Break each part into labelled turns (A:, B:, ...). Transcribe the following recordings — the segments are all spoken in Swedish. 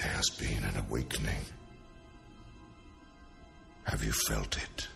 A: There has been an awakening. Have you felt it?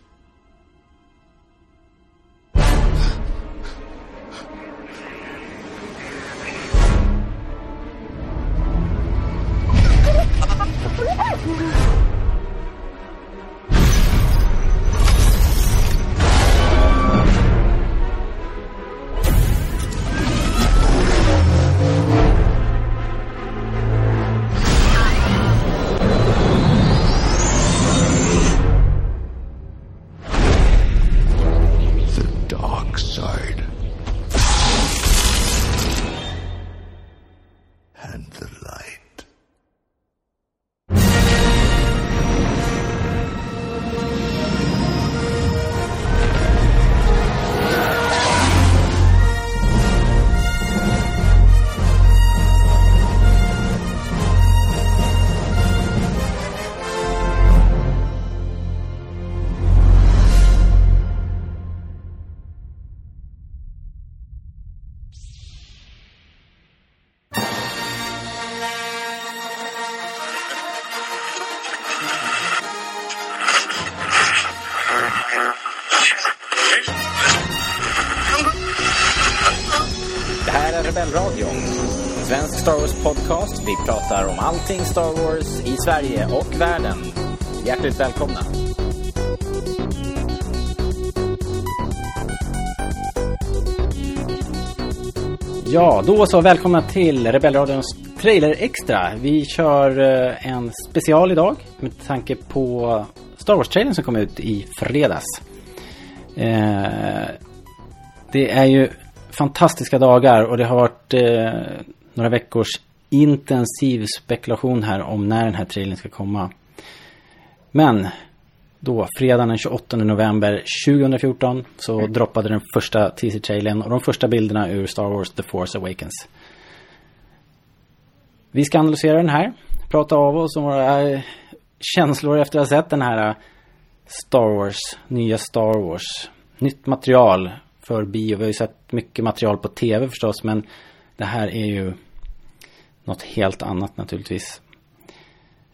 B: Sverige och världen. Hjärtligt välkomna. Ja, då så. Välkomna till Rebellradions Trailer Extra. Vi kör eh, en special idag med tanke på Star Wars-trailern som kom ut i fredags. Eh, det är ju fantastiska dagar och det har varit eh, några veckors intensiv spekulation här om när den här trailern ska komma. Men då, fredagen den 28 november 2014 så droppade den första teaser-trailern och de första bilderna ur Star Wars The Force Awakens. Vi ska analysera den här, prata av oss om våra eh, känslor efter att ha sett den här eh, Star Wars, nya Star Wars. Nytt material för bio. Vi har ju sett mycket material på tv förstås men det här är ju något helt annat naturligtvis.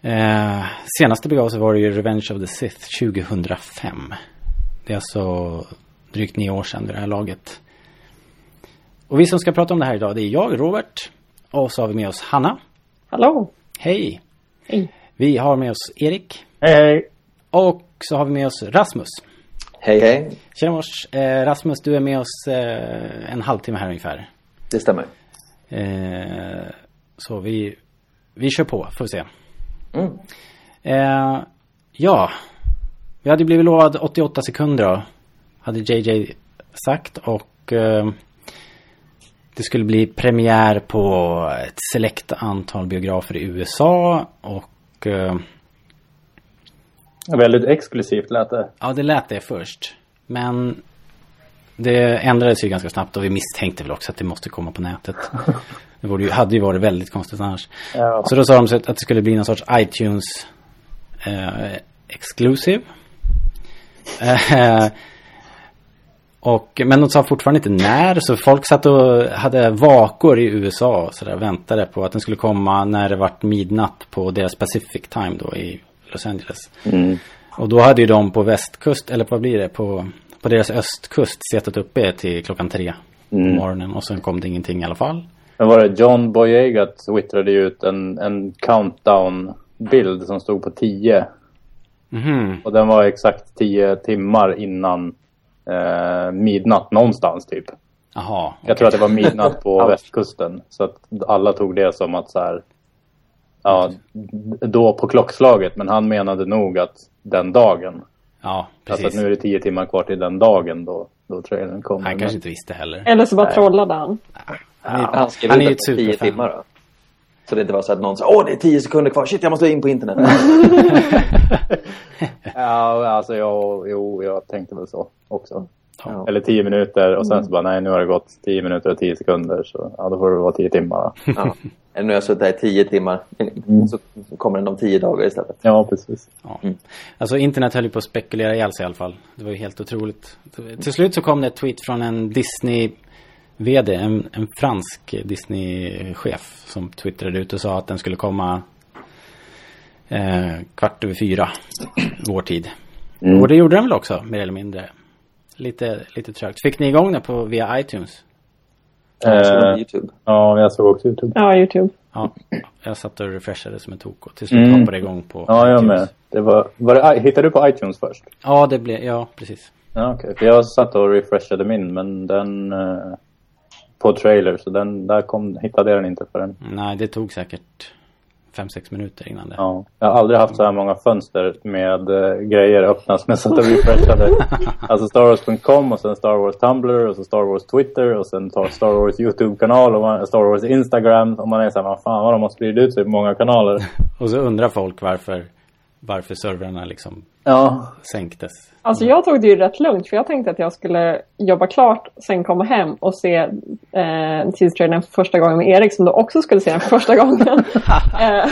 B: Eh, senaste begav sig var det ju Revenge of the Sith 2005. Det är alltså drygt nio år sedan vid det här laget. Och vi som ska prata om det här idag det är jag, Robert. Och så har vi med oss Hanna.
C: Hallå!
B: Hej!
C: Hej!
B: Vi har med oss Erik.
C: Hej!
B: Och så har vi med oss Rasmus.
D: Hej hej,
B: Tjena mors. Eh, Rasmus, du är med oss eh, en halvtimme här ungefär.
D: det stämmer.
B: Eh, så vi, vi kör på, får vi se.
D: Mm.
B: Eh, ja, vi hade blivit lovad 88 sekunder då. Hade JJ sagt och eh, det skulle bli premiär på ett selekt antal biografer i USA och eh,
C: Väldigt exklusivt lät det.
B: Ja, det lät det först. Men det ändrades ju ganska snabbt och vi misstänkte väl också att det måste komma på nätet. Det ju, hade ju varit väldigt konstigt annars.
C: Ja.
B: Så då sa de så att det skulle bli någon sorts iTunes eh, exclusive. Eh, och, men de sa fortfarande inte när, så folk satt och hade vakor i USA och sådär, väntade på att den skulle komma när det vart midnatt på deras Pacific time då i Los Angeles.
C: Mm.
B: Och då hade ju de på västkust, eller vad blir det, på, på deras östkust setat uppe till klockan tre på
C: Mm.
B: morgonen och sen kom det ingenting i alla fall.
C: Men var det John Boyega twittrade ut en, en countdown-bild som stod på 10.
B: Mhm.
C: Och den var exakt 10 timmar innan eh, midnatt någonstans typ.
B: Jaha.
C: Jag tror att det var midnatt på västkusten. Så att alla tog det som att så här. Ja, då på klockslaget. Men han menade nog att den dagen.
B: Ja,
C: Alltså
B: precis.
C: att nu är det 10 timmar kvar till den dagen då, då trailern kommer.
B: Han kanske inte visste heller.
E: Eller så bara
C: Nej.
E: trollade han.
B: Han är,
D: Han skrev
B: han är ju
D: att
B: ett
D: det var 10
B: superfan.
D: timmar då. Så det inte var så att någon sa åh det är 10 sekunder kvar, shit jag måste in på internet.
C: Ja, alltså jag, jo, jag tänkte väl så också.
B: Ja.
C: Eller 10 minuter och sen så bara nej nu har det gått 10 minuter och 10 sekunder så ja då får det vara 10 timmar
D: ja. Nu har jag suttit här i 10 timmar. Så kommer den om 10 dagar istället.
C: Ja, precis.
B: Ja.
D: Mm.
B: Alltså internet höll ju på att spekulera ihjäl sig i alla fall. Det var ju helt otroligt. Till slut så kom det ett tweet från en Disney VD, en, en fransk Disney-chef som twittrade ut och sa att den skulle komma Eh, kvart över fyra, vår tid.
C: Mm.
B: Och det gjorde den väl också, mer eller mindre. Lite, lite trögt. Fick ni igång den på, via iTunes?
D: Jag såg den på
C: Eh,
D: YouTube.
C: ja, jag såg också YouTube.
E: Ja, YouTube.
B: Ja, jag satt och refreshade som en tok och till slut
C: Mm.
B: hoppade igång på
C: Ja, jag
B: iTunes.
C: med. Det var, var det, hittade du på iTunes först?
B: Ja, det blev, ja precis.
C: Ja, okej. För jag satt och refreshade min, men den... Eh, på trailer, så den, där kom, hittade jag den inte förrän.
B: Nej, det tog säkert fem sex minuter innan det.
C: Ja. Jag har aldrig haft så här många fönster med eh, grejer öppnas när jag satt och refreshade. alltså Star Wars.com och sen Star Wars Tumblr och så Star Wars Twitter och sen tar Star Wars YouTube-kanal och man, Star Wars Instagram. Och man är såhär, vad fan vad de har spridit ut sig på många kanaler.
B: Och så undrar folk varför, varför servrarna liksom
C: Ja.
B: sänktes.
E: Alltså jag tog det ju rätt lugnt för jag tänkte att jag skulle jobba klart, sen komma hem och se eh, teaser-trailern för första gången med Erik som då också skulle se den för första gången. eh,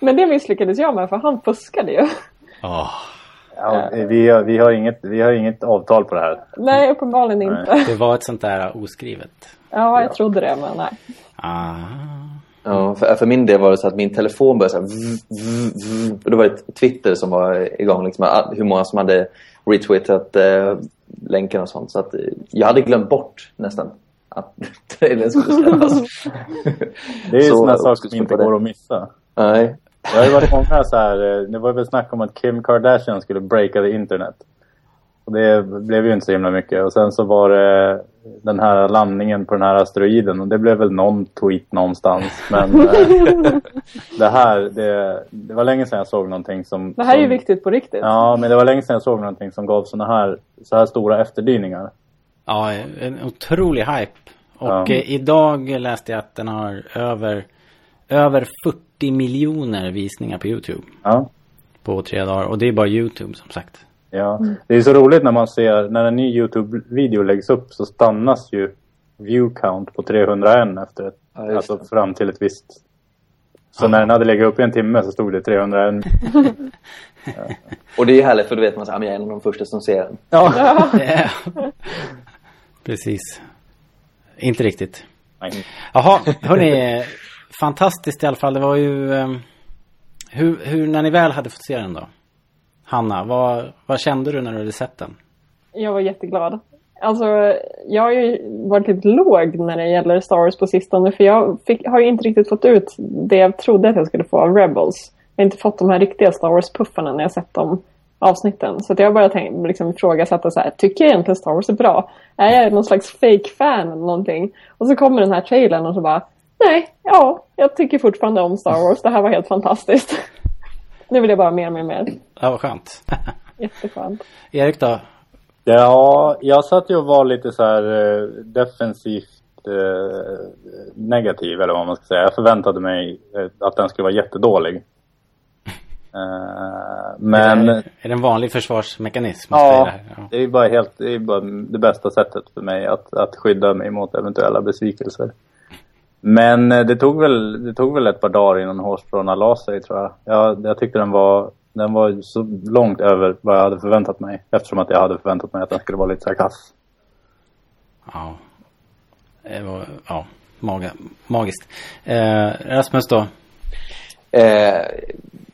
E: men det misslyckades jag med för han fuskade ju.
B: Åh,
C: ja vi, har, vi, har inget, vi har inget avtal på det här.
E: Nej, uppenbarligen inte.
B: det var ett sånt där oskrivet.
E: Ja, jag trodde det men nej.
B: Ah.
D: Ja, för, för min del var det så att min telefon började så här, vzz, vzz, vzz. och det var ett Twitter som var igång. Liksom, hur många som hade retweetat eh, länken och sånt. Så att, eh, jag hade glömt bort nästan att trailern skulle släppas.
C: Det är ju
D: Så
C: sådana saker
D: skulle
C: som inte går att missa.
D: Nej.
C: Det har ju varit många så här, eh, det var väl snack om att Kim Kardashian skulle breaka the internet. Och det blev ju inte så himla mycket. Och sen så var det den här landningen på den här asteroiden och det blev väl någon tweet någonstans. Men eh, det här, det, det var länge sedan jag såg någonting som...
E: Det här är ju
C: som,
E: viktigt på riktigt.
C: Ja, men det var länge sedan jag såg någonting som gav såna här, så här stora efterdyningar.
B: Ja, en otrolig hype. Och
C: Ja.
B: eh, idag läste jag att den har över, över 40 miljoner visningar på YouTube.
C: Ja.
B: På tre dagar. Och det är bara YouTube som sagt.
C: Ja, det är så roligt när man ser, när en ny YouTube-video läggs upp så stannas ju view count på 301 efter ett,
D: Ja,
C: alltså
D: det.
C: fram till ett visst. Så
B: Ja.
C: när den hade legat upp i en timme så stod det 301.
D: Och det är ju härligt för då vet man att jag är en av de första som ser den.
C: Ja.
B: Ja. Precis. Inte riktigt.
C: Nej.
B: Jaha, hörni. Fantastiskt i alla fall. Det var ju... ehm, hur, hur, när ni väl hade fått se den då? Hanna, vad, vad kände du när du hade sett den?
E: Jag var jätteglad. Alltså, jag har ju varit lite låg när det gäller Star Wars på sistone. För jag fick, har ju inte riktigt fått ut det jag trodde att jag skulle få av Rebels. Jag har inte fått de här riktiga Star Wars-puffarna när jag sett de avsnitten. Så att jag bara tänkt, liksom ifrågasätta så här, tycker jag egentligen Star Wars är bra? Är jag någon slags fake-fan eller någonting? Och så kommer den här trailern och så bara, nej, ja, jag tycker fortfarande om Star Wars. Det här var helt fantastiskt. nu vill jag bara mer, mer, mer.
B: Ja, vad skönt.
E: Jätteskönt.
B: Erik då?
C: Ja, jag satt ju och var lite så här eh, defensivt eh, negativ eller vad man ska säga. Jag förväntade mig eh, att den skulle vara jättedålig. Eh, men...
B: Är det en vanlig försvarsmekanism?
C: Ja,
B: Det här? ja.
C: det är bara helt, det är bara det bästa sättet för mig att, att skydda mig mot eventuella besvikelser. Men eh, det tog väl, det tog väl ett par dagar innan hårstråna la sig tror jag. jag. Jag tyckte den var, den var så långt över vad jag hade förväntat mig. Eftersom att jag hade förväntat mig att den skulle vara lite så här kass.
B: Ja. Det var, ja, maga, magiskt. Eh, Rasmus då?
D: Eh,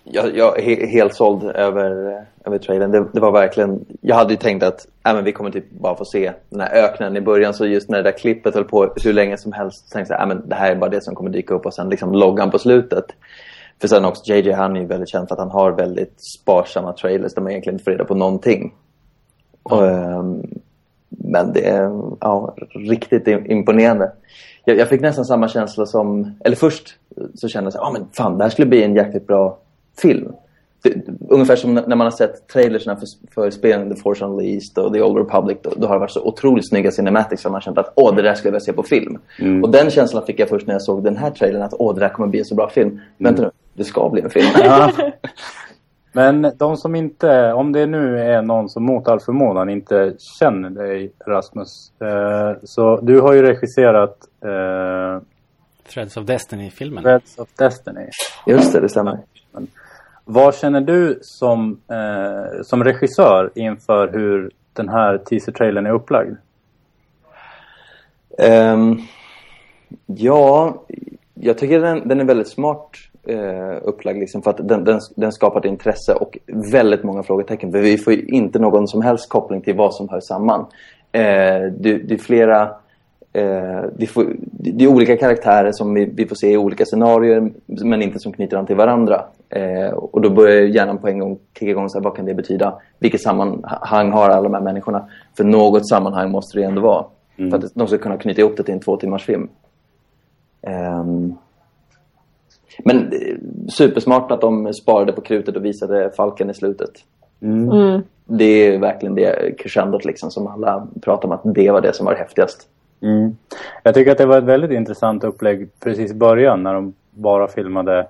D: jag, jag är he- helt såld över, eh, över trailern. Det, det var verkligen... Jag hade ju tänkt att äh, men vi kommer typ bara få se den här öknen i början. Så just när det där klippet höll på hur länge som helst så tänkte jag att äh, men det här är bara det som kommer dyka upp och sen liksom loggan på slutet. För sen också JJ han är ju väldigt känd för att han har väldigt sparsamma trailers där man egentligen inte får reda på någonting. Och, ehm, men det är ja, riktigt im- imponerande. Jag, jag fick nästan samma känsla som, eller först så kände jag så här, ah, men fan det här skulle bli en jäkligt bra film. Det, ungefär som när man har sett trailersna för, för spelen The Force Unleashed och The Old Republic. Då, då har det varit så otroligt snygga cinematics som man känt att åh, det där skulle jag vilja se på film. Och den känslan fick jag först när jag såg den här trailern att åh, det där kommer bli en så bra film. Vänta nu, det ska bli en film.
C: Ja. Men de som inte, om det nu är någon som mot all förmodan inte känner dig Rasmus. Eh, så du har ju regisserat eh,
B: Threads of Destiny-filmen.
C: Threads of Destiny.
D: Just det, det stämmer.
C: Vad känner du som, eh, som regissör inför hur den här teaser-trailern är upplagd?
D: Um, ja, jag tycker den, den är väldigt smart eh, upplagd liksom, för att den, den, den skapar ett intresse och väldigt många frågetecken. För vi får ju inte någon som helst koppling till vad som hör samman. Eh, det, det är flera eh, vi får, det är olika karaktärer som vi, vi, får se i olika scenarier men inte som knyter an till varandra. Eh, och då börjar hjärnan på en gång kicka igång, så här, vad kan det betyda? Vilket sammanhang har alla de här människorna? För något sammanhang måste det ändå vara. Mm. För att de ska kunna knyta ihop det till en två timmars film. Um, men eh, supersmart att de sparade på krutet och visade Falken i slutet.
E: Mm. Mm.
D: Det är verkligen det crescendot liksom som alla pratar om att det var det som var häftigast.
C: Mm. Jag tycker att det var ett väldigt intressant upplägg precis i början när de bara filmade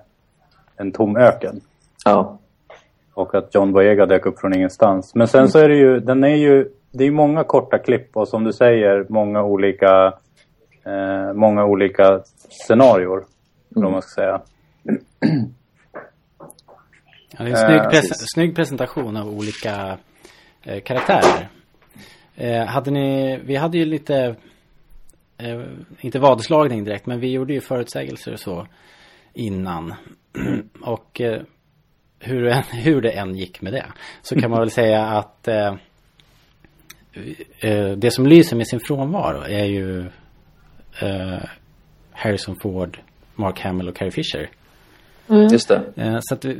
C: en tom öken.
D: Ja.
C: Och att John Boyega dök upp från ingenstans. Men sen så är det ju, den är ju, det är många korta klipp och som du säger, många olika, eh, många olika scenarior. Mm. Om man ska säga.
B: Ja, det är en snygg, pres uh, snygg presentation av olika eh, karaktärer. Eh, hade ni, vi hade ju lite, eh, inte vadslagning direkt, men vi gjorde ju förutsägelser och så innan. och eh, hur, hur det än gick med det, så kan man väl säga att eh, eh, det som lyser med sin frånvaro är ju Harrison Ford, Mark Hamill och Carrie Fisher.
D: Mm. Just det.
B: Eh, så att vi,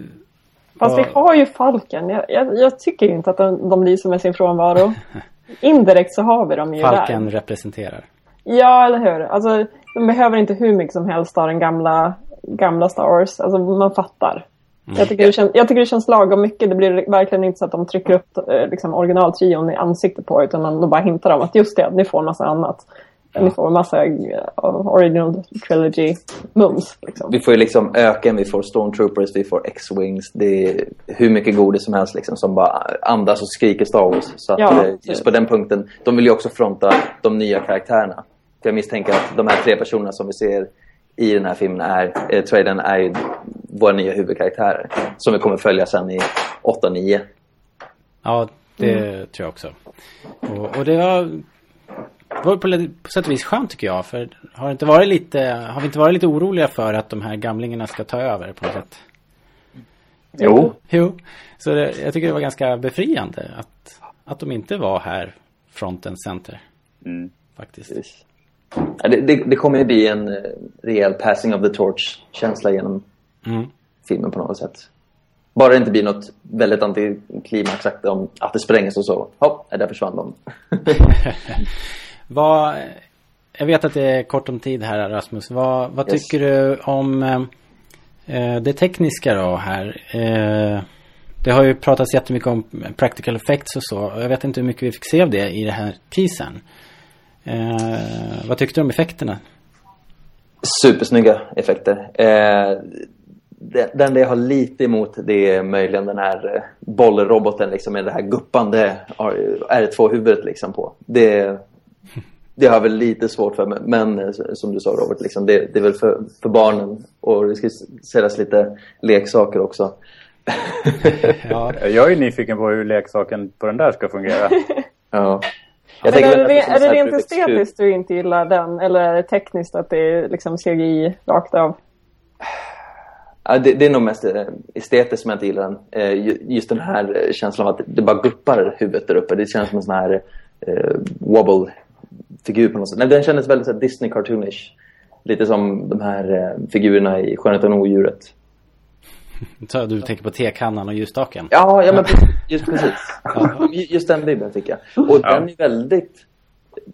E: Fast vi har ju Falken. Jag, jag, jag tycker inte att de, de lyser med sin frånvaro. Indirekt så har vi dem ju
B: Falken
E: där.
B: representerar.
E: Ja, eller hur. Alltså, de behöver inte hur mycket som helst av den gamla, gamla Star Wars. Alltså, man fattar. Mm. Jag, tycker det känns, jag tycker det känns lagom mycket. Det blir verkligen inte så att de trycker upp eh, liksom, originaltrion i ansiktet på utan man, de bara hintar om att just det, ni får massa annat. Ja. Ni får en massa uh, original trilogy mums. Liksom.
D: Vi får ju liksom öken, vi får stormtroopers, vi får X-Wings. Det är hur mycket godis som helst liksom, som bara andas och skriker Star Wars. Så att, ja, eh, just på den punkten, de vill ju också fronta de nya karaktärerna. För jag misstänker att de här tre personerna som vi ser i den här filmen är, eh, trailern är ju våra nya huvudkaraktärer. Som vi kommer följa sen i 8-9.
B: Ja, det mm. tror jag också. Och, och det var det var på, på sätt och vis skönt tycker jag. För har, inte varit lite, har vi inte varit lite oroliga för att de här gamlingarna ska ta över på något sätt?
C: Jo.
B: Jo. Så det, jag tycker det var ganska befriande att, att de inte var här front and center.
C: Mm.
B: Faktiskt.
D: Ja, det, det, det, kommer ju bli en uh, rejäl passing of the torch-känsla genom mm. filmen på något sätt. Bara det inte blir något väldigt antiklimax om att det sprängs och så. Hopp, där försvann de.
B: Vad, jag vet att det är kort om tid här Rasmus. Vad, vad yes. tycker du om eh, det tekniska då här? Eh, det har ju pratats jättemycket om practical effects och så. Jag vet inte hur mycket vi fick se av det i det här teasern. Eh, vad tyckte du om effekterna?
D: Supersnygga effekter. Eh, det enda jag har lite emot det är möjligen den här eh, bollroboten liksom med det här guppande R2-huvudet liksom på. Det, det har jag väl lite svårt för, men eh, som du sa Robert, liksom, det, det, är väl för, för barnen och det ska säljas lite leksaker också.
C: ja. Jag är nyfiken på hur leksaken på den där ska fungera.
D: ja.
E: Jag är, det, är det rent estetiskt du inte gillar den? Eller är det tekniskt att det är liksom CGI rakt av?
D: Ja, det, det, är nog mest eh, estetiskt som jag inte gillar den. Eh, just den här känslan av att det bara guppar huvudet där uppe. Det känns som en sån här eh, wobble figur på något sätt. Nej, den kändes väldigt Disney-cartoonish. Lite som de här eh, figurerna i Skönheten och odjuret.
B: Så du tänker på tekannan och ljusstaken?
D: Ja, ja men just precis. just den bilden fick jag. Och ja. den är väldigt...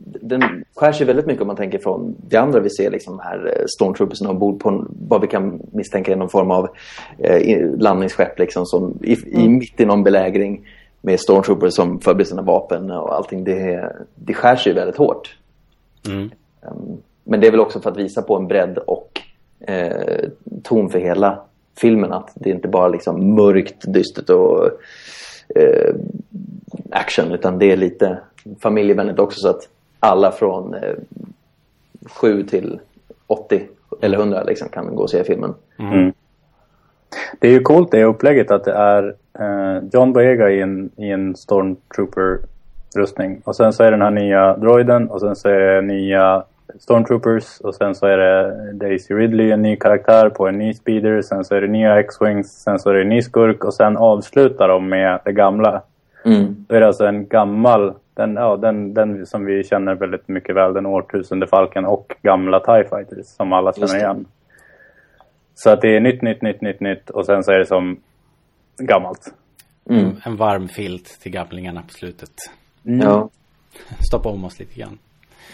D: Den skär sig väldigt mycket om man tänker från det andra vi ser, liksom här eh, stormtroopersen ombord på en, vad vi kan misstänka är någon form av eh, landningsskepp liksom som i, i, mm. mitt i någon belägring med stormtroopers som förbereder sina vapen och allting. Det, det skär sig väldigt hårt.
B: Mm.
D: Um, men det är väl också för att visa på en bredd och eh, ton för hela filmen. Att det inte bara liksom mörkt, dystert och eh, action. Utan det är lite familjevänligt också så att alla från eh, 7 till 80 eller 100 liksom kan gå och se filmen.
C: Mm. Det är ju coolt det upplägget att det är eh, John Boyega i en, i en Stormtrooper-rustning. Och sen så är den här nya droiden och sen så är det nya Stormtroopers och sen så är det Daisy Ridley, en ny karaktär på en ny speeder. Sen så är det nya X-Wings, sen så är det en ny skurk och sen avslutar de med det gamla.
D: Mm.
C: Då är det alltså en gammal, den, ja, den, den som vi känner väldigt mycket väl, den årtusende Falken och gamla TIE Fighters som alla känner igen. Så att det är nytt, nytt, nytt, nytt, nytt och sen så är det som gammalt.
D: Mm.
B: En varm filt till gamlingarna på slutet.
D: Ja.
B: Stoppa om oss lite grann.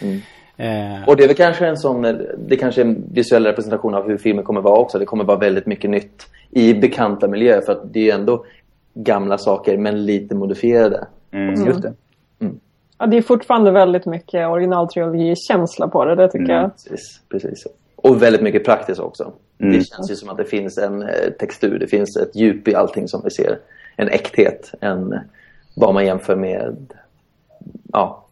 D: Mm.
B: Eh,
D: Och det är väl kanske en sån, det kanske är en visuell representation av hur filmen kommer vara också. Det kommer vara väldigt mycket nytt i bekanta miljöer för att det är ju ändå gamla saker men lite modifierade.
C: Mm, Just det.
E: Ja, det är fortfarande väldigt mycket originaltrilogi-känsla på det, det tycker
C: Mm.
E: jag.
D: Precis, precis. Och väldigt mycket praktiskt också.
C: Mm.
D: Det känns ju som att det finns en eh, textur, det finns ett djup i allting som vi ser. En äkthet, en, vad man jämför med ja,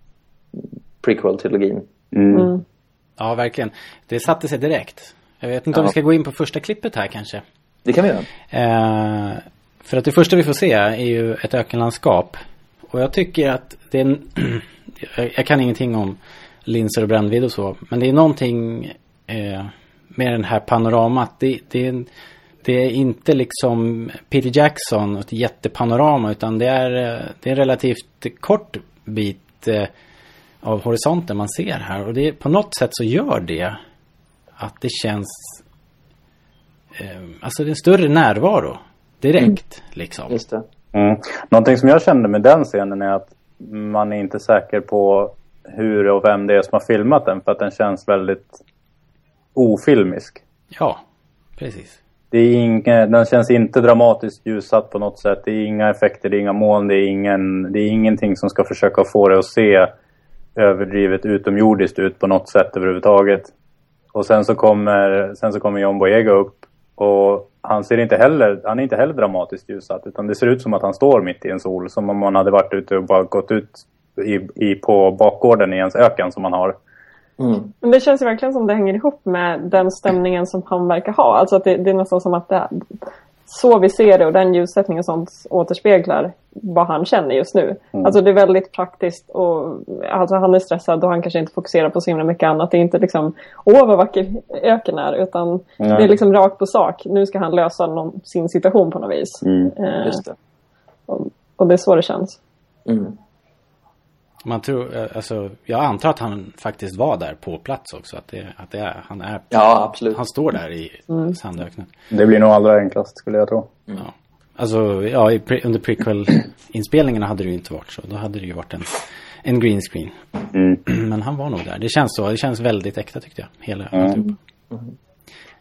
D: prequel-trilogin.
C: Mm.
B: ja, verkligen. Det satte sig direkt. Jag vet inte om
D: Ja.
B: vi ska gå in på första klippet här kanske.
D: Det kan vi göra.
B: Eh, för att det första vi får se är ju ett ökenlandskap. Och jag tycker att det är en, jag, jag kan ingenting om linser och brännvidd och så. Men det är någonting eh, med den här panoramat. Det, det, är, det är inte liksom Peter Jackson och ett jättepanorama. Utan det är, eh, det är en relativt kort bit eh, av horisonten man ser här. Och det, på något sätt så gör det att det känns eh, Alltså det är en större närvaro direkt liksom.
D: Just det.
C: Mm. Någonting som jag kände med den scenen är att man är inte säker på hur och vem det är som har filmat den för att den känns väldigt ofilmisk.
B: Ja, precis.
C: Det är inga, den känns inte dramatiskt ljussatt på något sätt. Det är inga effekter, det är inga moln, det är, ingen, det är ingenting som ska försöka få det att se överdrivet utomjordiskt ut på något sätt överhuvudtaget. Och sen så kommer, sen så kommer John Boyega upp och han ser inte heller, han är inte heller dramatiskt ljussatt utan det ser ut som att han står mitt i en sol som om man hade varit ute och bara gått ut i, i, på bakgården i ens öken som man har.
D: Mm.
E: Men det känns ju verkligen som det hänger ihop med den stämningen som han verkar ha. Alltså att det, det är nästan som att det, så vi ser det och den ljussättningen och sånt återspeglar vad han känner just nu. Alltså det är väldigt praktiskt och alltså han är stressad och han kanske inte fokuserar på så himla mycket annat. Det är inte liksom åh vad vacker öken är utan
C: Nej.
E: det är liksom rakt på sak. Nu ska han lösa någon, sin situation på något vis. Eh,
D: Just det.
E: och, och det är så det känns.
D: Mm.
B: Man tror, eh, alltså, jag antar att han faktiskt var där på plats också. Att, det, att det är, han är,
D: Ja, absolut.
B: han står där i sandöknen.
C: Det blir nog allra enklast skulle jag tro.
B: Ja. Alltså, ja, under prequel-inspelningarna hade det ju inte varit så. Då hade det ju varit en, en green screen.
C: Mm.
B: Men han var nog där. Det känns så. Det känns väldigt äkta tyckte jag. Hela alltihopa.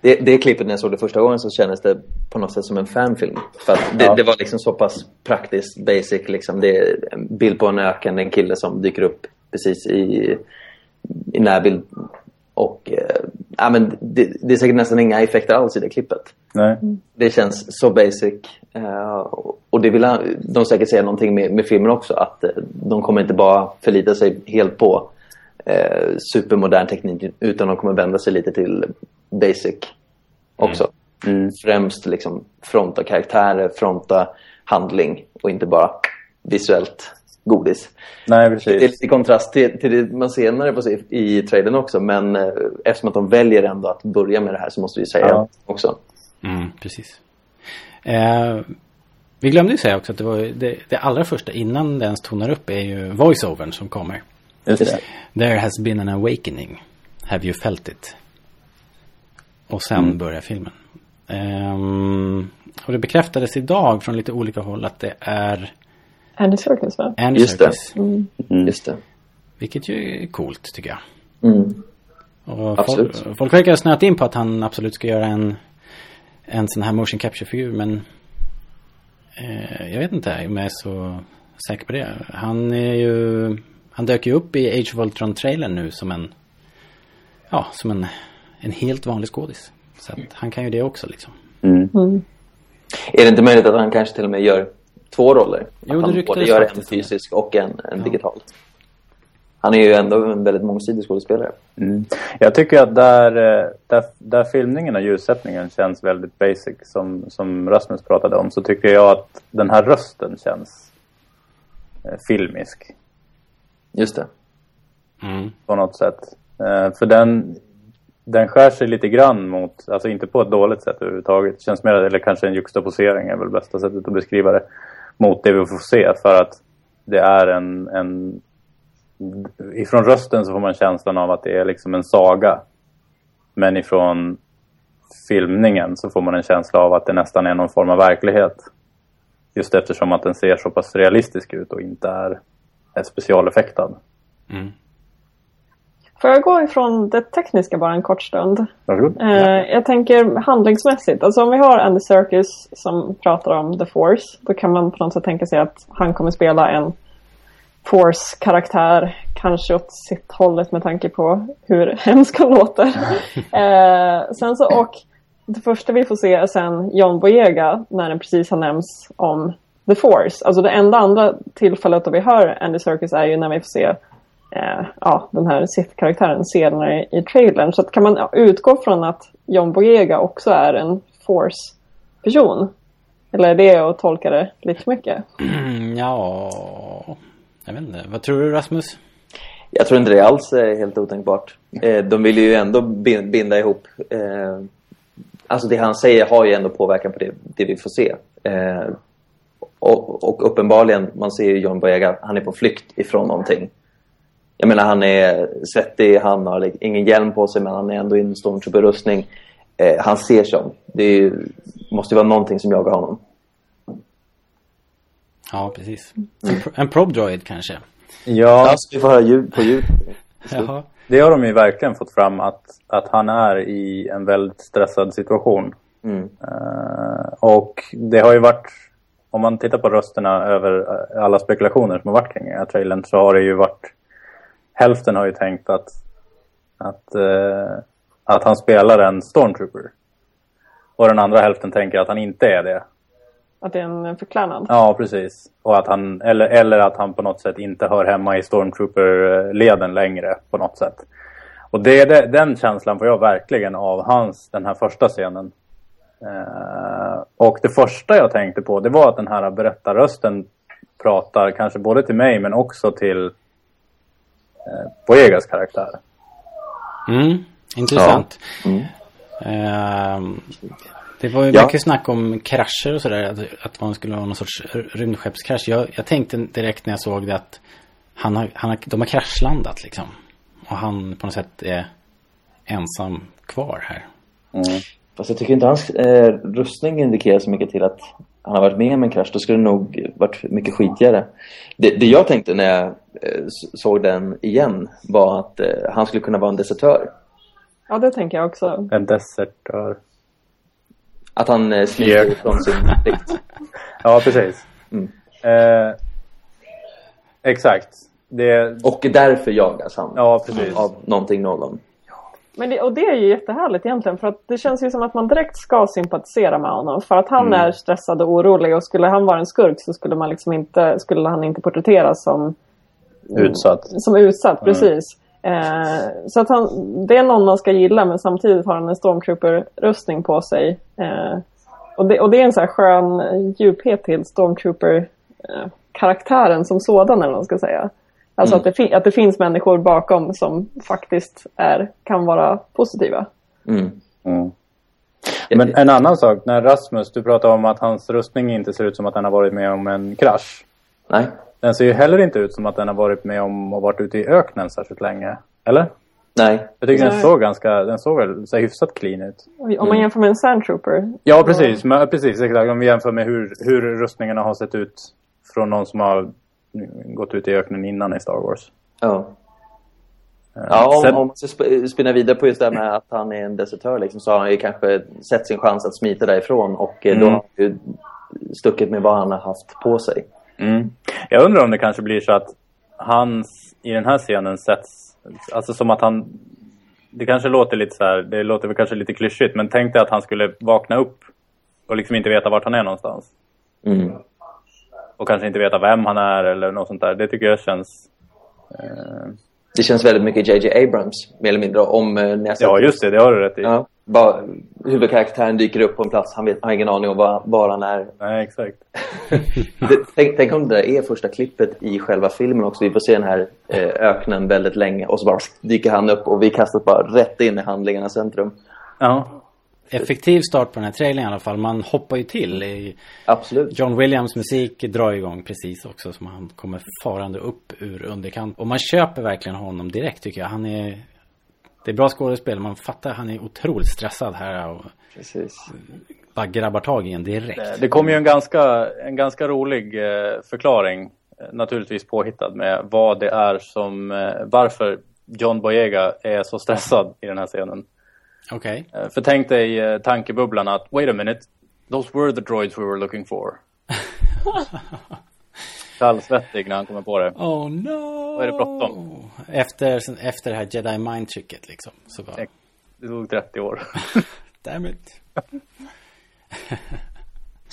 D: Det, det klippet när jag såg det första gången så kändes det på något sätt som en fanfilm. För att det,
C: Ja.
D: det var liksom så pass praktiskt, basic. Liksom. Det är en bild på en öken, en kille som dyker upp precis i, i närbild. Och eh, ja, men det, det är säkert nästan inga effekter alls i det klippet.
C: Nej.
D: Det känns så basic. Eh, och det vill han- de säkert säga någonting med, med filmen också. Att eh, de kommer inte bara förlita sig helt på eh, supermodern teknik utan de kommer vända sig lite till basic också.
C: Mm.
D: Främst liksom fronta karaktärer, fronta handling och inte bara visuellt godis.
C: Nej,
D: Det är
C: precis.
D: lite i kontrast till, till det man senare får se i trailern också men eh, eftersom att de väljer ändå att börja med det här så måste vi säga
C: Ja.
D: också.
B: Mm, precis. Eh, vi glömde ju säga också att det var det, det allra första innan det ens tonar upp är ju voiceovern som kommer.
C: Just det.
B: There has been an awakening. Have you felt it? Och sen börjar filmen. Ehm, och det bekräftades idag från lite olika håll att det är
E: Andy Serkis va?
B: Andy
D: Just det.
B: Serkis.
D: Just det.
B: Vilket ju är coolt tycker jag.
D: Mm.
B: Och
D: Absolut.
B: Folk, folk verkar ha snöat in på att han absolut ska göra en, en sån här motion capture-figur. Men eh, jag vet inte om jag är så säker på det. Han är ju, han dök ju upp i Age of Ultron-trailern nu som en, ja, som en, en helt vanlig skådis. Så att han kan ju det också liksom.
C: Mm.
D: Är det inte möjligt att han kanske till och med gör två roller?
B: Jo,
D: att han både gör en fysisk och en, en
B: Ja.
D: digital. Han är ju ändå en väldigt mångsidig skådespelare.
C: Mm. Jag tycker att där, eh, där, där filmningen och ljussättningen känns väldigt basic, som, som Rasmus pratade om, så tycker jag att den här rösten känns eh, filmisk
D: Just det.
B: Mm.
C: på något sätt. Eh, för den, den skär sig lite grann mot, alltså inte på ett dåligt sätt överhuvudtaget. Det känns mer, eller kanske en juxtaposering är väl bästa sättet att beskriva det. Mot det vi får se för att det är en, en ifrån rösten så får man känslan av att det är liksom en saga. Men ifrån filmningen så får man en känsla av att det nästan är någon form av verklighet. Just eftersom att den ser så pass realistisk ut och inte är, är specialeffektad.
B: Mm.
E: Får jag gå ifrån det tekniska bara en kort stund?
C: Varsågod.
E: Eh, jag tänker handlingsmässigt. Alltså om vi har Andy Serkis som pratar om The Force. Då kan man på något sätt tänka sig att han kommer spela en Force-karaktär. Kanske åt sitt hållet med tanke på hur hemskt han låter. eh, sen så, och det första vi får se är sen John Boyega när den precis har nämnts om The Force. Alltså det enda andra tillfället då vi hör Andy Serkis är ju när vi får se eh, ja, den här Sith-karaktären senare i trailern. Så att kan man utgå från att John Boyega också är en Force-person? Eller är det att tolka det lite för mycket?
B: Mm, ja, jag vet inte. Vad tror du Rasmus?
D: Jag tror inte det alls är helt otänkbart. Eh, de vill ju ändå bin- binda ihop. Eh, alltså det han säger har ju ändå påverkan på det, det vi får se. Eh, och, och uppenbarligen, man ser ju John Boyega, han är på flykt ifrån någonting. Jag menar han är svettig, han har ingen hjälm på sig men han är ändå i en stormtrooper-rustning. Eh, han ser som. Det är ju, måste ju vara någonting som jagar honom.
B: Ja, precis. En, pro- en probe droid kanske?
C: Ja,
D: Alltså, vi får höra ljud på ljud.
C: Det har de ju verkligen fått fram att, att han är i en väldigt stressad situation.
D: Mm.
C: Eh, och det har ju varit, om man tittar på rösterna över eh, alla spekulationer som har varit kring den här trailern så har det ju varit, hälften har ju tänkt att, att, eh, att han spelar en stormtrooper. Och den andra hälften tänker att han inte är det.
E: Att det är en förklädnad?
C: Ja, precis. Och att han, eller, eller att han på något sätt inte hör hemma i Stormtrooper-leden längre på något sätt. Och det, det, den känslan får jag verkligen av hans, den här första scenen. Eh, och det första jag tänkte på, det var att den här berättarrösten pratar kanske både till mig men också till Boyegas karaktär.
B: Mm, intressant.
D: Mm.
B: Ehm, det var ju
D: Ja.
B: mycket snack om krascher och sådär. Att, att man skulle ha någon sorts rymdskeppskrasch. Jag, jag tänkte direkt när jag såg det att han har, han har, de har kraschlandat liksom. Och han på något sätt är ensam kvar här.
C: Mm.
D: Fast jag tycker inte hans eh, rustning indikerar så mycket till att han har varit med om en krasch. Då skulle det nog varit mycket skitigare. Det, det jag tänkte när jag eh, såg den igen var att eh, han skulle kunna vara en desertör.
E: Ja, det tänker jag också.
C: En desertör.
D: Att han eh, smiter
C: Yeah.
D: från sin plikt.
C: Ja, precis.
D: Mm.
C: Eh, exakt. Det,
D: Och därför jagas han
C: ja, precis.
D: av någonting någon.
E: Men det, och det är ju jättehärligt egentligen för att det känns ju som att man direkt ska sympatisera med honom. För att han är stressad och orolig och skulle han vara en skurk så skulle, man liksom inte, skulle han inte porträtteras som
C: Utsatt.
E: som utsatt, precis. Eh, så att han, det är någon man ska gilla men samtidigt har han en stormtrooper-rustning på sig. Eh, och, det, och det är en så här skön djuphet till stormtrooper-karaktären som sådan eller vad man ska säga. Alltså att, det att det finns människor bakom som faktiskt är, kan vara positiva.
D: Mm.
C: Mm. Men en annan sak, när Rasmus, du pratade om att hans rustning inte ser ut som att den har varit med om en krasch.
D: Nej.
C: Den ser ju heller inte ut som att den har varit med om och varit ute i öknen särskilt länge. Eller?
D: Nej.
C: Jag tycker den såg ganska, den såg väl så hyfsat clean ut.
E: Om man jämför med en sandtrooper.
C: Ja, precis. Men, precis, exakt. Om vi jämför med hur, hur rustningarna har sett ut från någon som har gått ut i öknen innan i Star Wars.
D: Ja.
C: Eh,
D: Ja,
C: sen-
D: om, om man ska sp- spinna vidare på just det här med att han är en desertör liksom, så har han ju kanske sett sin chans att smita därifrån och eh, då
C: Mm.
D: har han ju stuckit med vad han har haft på sig.
C: Mm. Jag undrar om det kanske blir så att hans, i den här scenen sätts, alltså som att han, det kanske låter lite så här, det låter väl kanske lite klyschigt, men tänk dig att han skulle vakna upp och liksom inte veta vart han är någonstans.
D: Mm.
C: Och kanske inte veta vem han är eller något sånt där. Det tycker jag känns... Eh,
D: Det känns väldigt mycket J.J. Abrams, mer eller mindre, om eh, sett
C: ja, just det, det har du rätt i.
D: Ja. bara, huvudkaraktären dyker upp på en plats, han, vet, han har ingen aning om var, var han är.
C: Nej, exakt.
D: Det, tänk, tänk om det där är första klippet i själva filmen också. Vi får se den här eh, öknen väldigt länge och så bara dyker han upp och vi kastas bara rätt in i handlingarnas centrum.
C: Ja.
B: Effektiv start på den här trailern i alla fall. Man hoppar ju till. I
D: Absolut.
B: John Williams musik drar igång precis också som han kommer farande upp ur underkant. Och man köper verkligen honom direkt tycker jag. Han är... Det är bra skådespel. Man fattar han är otroligt stressad här och
D: Precis.
B: bara grabbar tag i en direkt.
C: Det kom ju en ganska, en ganska rolig eh, förklaring, eh, naturligtvis påhittad, med vad det är som, eh, varför John Boyega är så stressad i den här scenen.
B: Okej.
C: Eh, För tänk dig eh, tankebubblan att, wait a minute, those were the droids we were looking for. Kallsvettig när han kommer på det.
B: Oh no!
C: Vad är det bråttom?
B: Efter, efter det här Jedi Mind tricket liksom. Så bara,
C: Det tog 30 år.
B: damn it.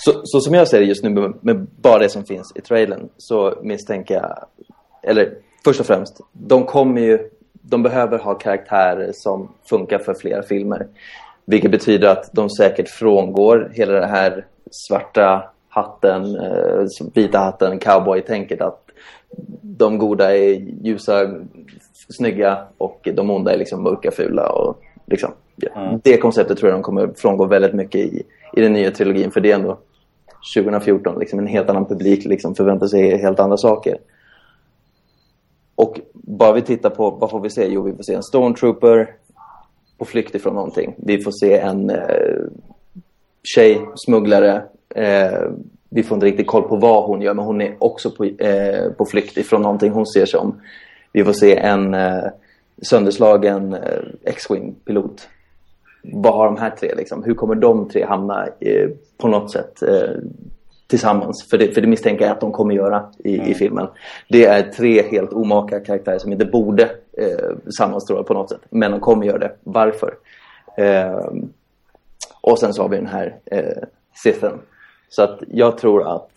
D: Så, så som jag ser det just nu med, med bara det som finns i trailern så misstänker jag, eller först och främst, de kommer ju, de behöver ha karaktärer som funkar för flera filmer. Vilket betyder att de säkert frångår hela det här svarta hatten, eh, vita hatten, cowboy-tänket att de goda är ljusa, snygga och de onda är liksom mörka, fula och liksom, ja. Det konceptet tror jag de kommer frångå väldigt mycket i, i den nya trilogin för det är ändå 2014, liksom en helt annan publik liksom förväntar sig helt andra saker. Och bara vi tittar på, vad får vi se? Jo, vi får se en stormtrooper på flykt ifrån någonting. Vi får se en eh, tjej, smugglare. Eh, vi får inte riktigt koll på vad hon gör, men hon är också på, eh, på flykt ifrån någonting hon ser som. Vi får se en eh, sönderslagen eh, X-Wing-pilot. Vad har de här tre liksom? Hur kommer de tre hamna eh, på något sätt eh, tillsammans? För det, för det misstänker jag att de kommer göra i, i filmen. Det är tre helt omaka karaktärer som inte borde eh, sammanstråla på något sätt. Men de kommer göra det. Varför? Eh, och sen så har vi den här eh, Sithen. Så att jag tror att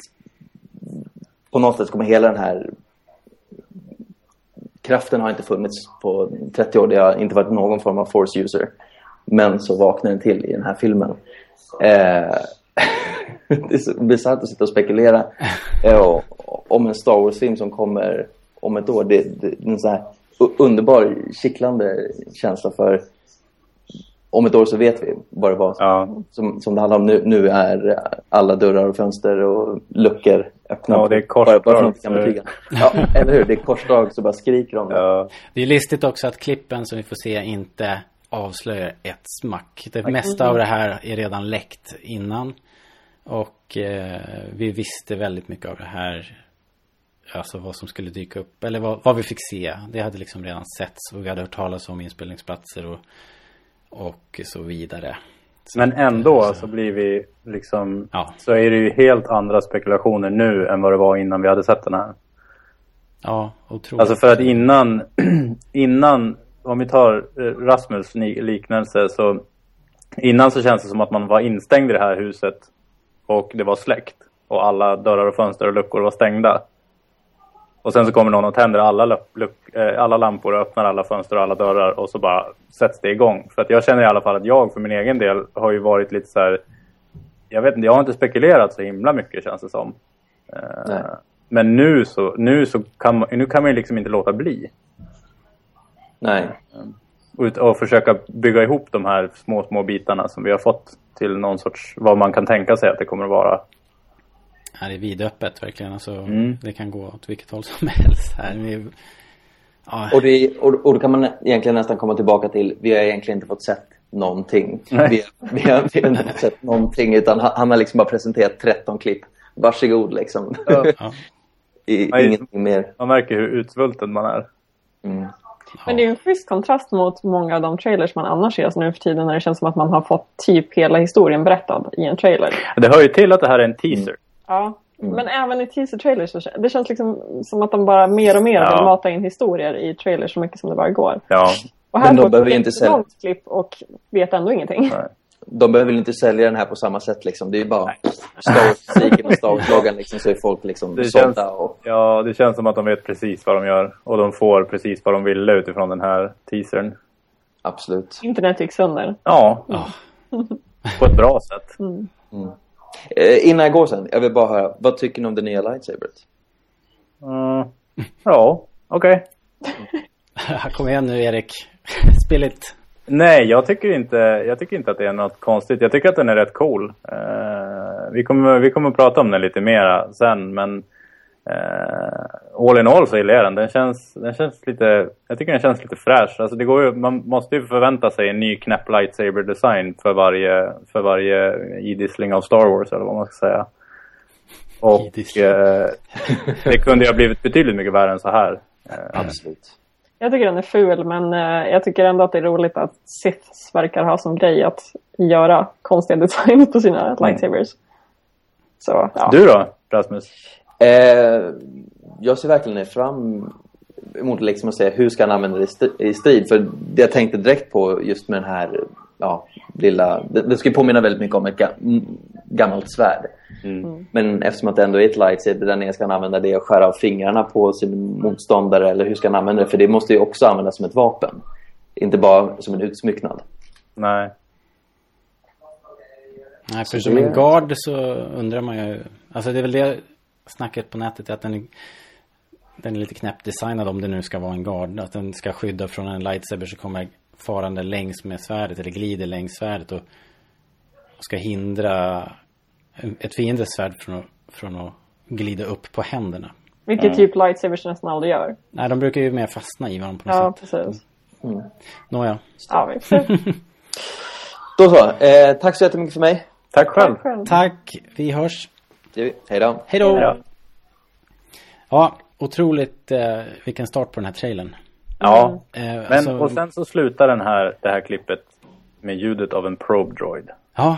D: på något sätt kommer hela den här kraften har inte funnits på 30 år. Det har inte varit någon form av force user. Men så vaknar den till i den här filmen. Eh, det är så bisarrt att sitta och spekulera eh, om en Star Wars-film som kommer om ett år. Det, det, det är en så här underbar, kittlande känsla för om ett år så vet vi vad det var
C: Ja.
D: som, som det handlar om nu. Nu är alla dörrar och fönster och luckor öppna.
C: Ja, det är
D: bara, bara
C: korsdrag,
D: kan betyga. Ja, eller hur? Det är korsdrag så bara skriker om det.
C: Ja.
B: Det är listigt också att klippen som vi får se inte avslöjar ett smack. Det mesta av det här är redan läckt innan. Och eh, vi visste väldigt mycket av det här. Alltså vad som skulle dyka upp. Eller vad, vad vi fick se. Det hade liksom redan setts. Och vi hade hört talas om inspelningsplatser och, och så vidare.
C: Men ändå så blir vi liksom,
B: Ja.
C: så är det ju helt andra spekulationer nu än vad det var innan vi hade sett den här.
B: Ja, otroligt.
C: Alltså för att innan, innan, om vi tar eh, Rasmus liknelse så innan så känns det som att man var instängd i det här huset och det var släckt och alla dörrar och fönster och luckor var stängda. Och sen så kommer någon och tänder alla, eh, alla lampor och öppnar alla fönster och alla dörrar och så bara sätts det igång. För att jag känner i alla fall att jag för min egen del har ju varit lite så här. Jag vet inte, jag har inte spekulerat så himla mycket känns det som. Eh,
D: Nej.
C: Men nu så, nu så kan nu kan man ju liksom inte låta bli.
D: Nej.
C: Och, och försöka bygga ihop de här små, små bitarna som vi har fått till någon sorts, vad man kan tänka sig att det kommer att vara.
B: Ja, det är vidöppet verkligen. Alltså,
C: Mm.
B: Det kan gå åt vilket håll som helst här. Vi, ja,
D: Och, det, och, och då kan man egentligen nästan komma tillbaka till, vi har egentligen inte fått sett någonting.
C: Nej.
D: Vi, vi, har, vi har inte fått sett någonting utan han, han har liksom bara presenterat 13 klipp. Varsågod liksom.
B: ja.
D: I,
C: Nej.
D: ingenting mer.
C: Man märker hur utsvulten man är.
D: Mm.
E: Men det är ju en schysst kontrast mot många av de trailers man annars ser nu för tiden när det känns som att man har fått typ hela historien berättad i en trailer.
C: Det hör ju till att det här är en teaser.
E: Ja, men även i teaser-trailers det känns liksom som att de bara mer och mer
C: Ja.
E: vill mata in historier i trailers så mycket som det bara går.
C: Ja.
E: Och här
D: Men de
E: får
D: behöver
E: vi
D: inte
E: ett långt klipp och vet ändå ingenting.
C: Nej.
D: De behöver väl inte sälja den här på samma sätt liksom. Det är bara Star Wars-musiken och Star Wars-loggan liksom så är folk liksom
C: Det
D: sålda
C: känns,
D: och
C: ja, det känns som att de vet precis vad de gör. Och de får precis vad de ville utifrån den här teasern.
D: Absolut.
E: Internet gick sönder.
C: Ja, på ett bra sätt.
D: Eh, innan jag går sen, jag vill bara höra, vad tycker ni om det nya lightsaberet?
C: Mm. Ja, okej.
B: Kom igen nu Erik. Spill it.
C: Nej, jag tycker, inte, jag tycker inte att det är något konstigt. Jag tycker att den är rätt cool. Eh, vi, kommer, vi kommer att prata om den lite mera sen, men eh, all in all så gillar jag den. Den känns, den känns lite, jag tycker den känns lite fräsch. Alltså det går ju, man måste ju förvänta sig en ny knäpp lightsaber design för varje, för varje idissling av Star Wars, eller vad man ska säga. Och eh, det kunde ju ha blivit betydligt mycket värre än så här.
D: Absolut.
E: Jag tycker den är ful, men eh, jag tycker ändå att det är roligt att Siths verkar ha som grej att göra konstiga designs på sina lightsabers. Så, ja.
C: Du då, Rasmus?
D: Eh, jag ser verkligen fram emot liksom att se hur ska han använda det i strid. För det jag tänkte direkt på just med den här ja, lilla... Det, det ska ju påminna väldigt mycket om ett ga, mm, gammalt svärd. Men eftersom att det ändå är ett lightsaber där nere ska han använda det och skära av fingrarna på sin motståndare eller hur ska han använda det? För det måste ju också användas som ett vapen. Inte bara som en utsmycknad.
C: Nej.
B: Nej, för
D: Så
B: som
D: det-
B: en guard så undrar man ju. Alltså det är väl det snacket på nätet att den är, den är lite knäppt designad om det nu ska vara en guard. Att den ska skydda från en lightsaber som kommer farande längs med svärdet eller glider längs svärdet och ska hindra ett fiendesvärd från att, från att glida upp på händerna.
E: Vilket typ lightsabers nästan aldrig gör.
B: Nej, de brukar ju mer fastna i varandra på något
E: Ja,
B: sätt.
E: precis.
B: Nåja.
E: Ja.
D: Då så. Eh, tack så jättemycket för mig.
C: Tack själv.
E: Tack själv.
B: Tack, vi hörs.
D: Hej då.
B: Hej då!
C: Ja.
B: Ja, otroligt eh, vilken start på den här trailern.
C: Ja.
B: Eh,
C: Men,
B: alltså-
C: och sen så slutar den här, det här klippet med ljudet av en probe droid.
B: Ja,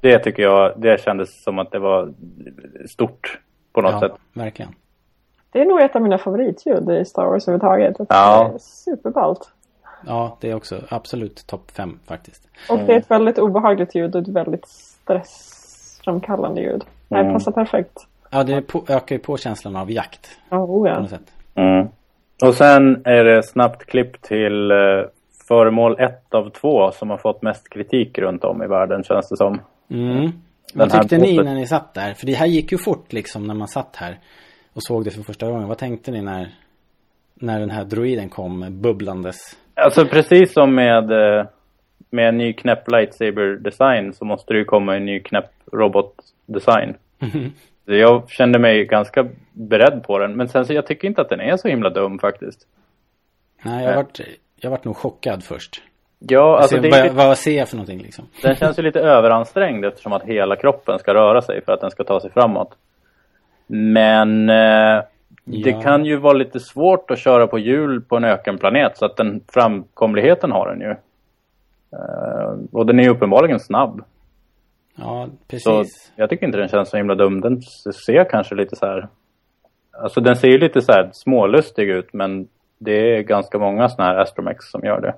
C: Det tycker jag, det kändes som att det var stort på något
B: ja
C: sätt.
B: verkligen.
E: Det är nog ett av mina favoritljud i Star Wars överhuvudtaget.
C: Ja.
E: Det är superballt.
B: Ja, det är också absolut topp fem faktiskt.
E: Och det är ett väldigt obehagligt ljud och ett väldigt stressframkallande ljud. Det
C: Mm.
E: passar perfekt.
B: Ja, det på, ökar ju på känslan av jakt
E: Ja, oh
B: på
E: ja.
B: något sätt.
C: Mm. Och sen är det snabbt klipp till eh, föremål ett av två som har fått mest kritik runt om i världen känns det som.
B: Mm. Vad tyckte ni när ni satt där? För det här gick ju fort liksom när man satt här och såg det för första gången. Vad tänkte ni när, när den här droiden kom bubblandes?
C: Alltså precis som med, eh, med en ny knäpp lightsaber design så måste det ju komma en ny knäpp robot design. Så jag kände mig ganska beredd på den. Men sen så jag tycker inte att den är så himla dum faktiskt.
B: Nej, jag vart, jag vart nog chockad först.
C: Ja, alltså
B: alltså,
C: det
B: vad, vad ser jag för någonting liksom?
C: den känns ju lite överansträngd eftersom att hela kroppen ska röra sig för att den ska ta sig framåt. Men eh, det
B: Ja.
C: kan ju vara lite svårt att köra på hjul på en ökenplanet så att den framkomligheten har den ju. Eh, och den är ju uppenbarligen snabb.
B: Ja,
C: Så
B: precis.
C: jag tycker inte den känns så himla dum. Den ser kanske lite så här... Alltså den ser ju lite så här smålustig ut men det är ganska många såna här Astromex som gör det.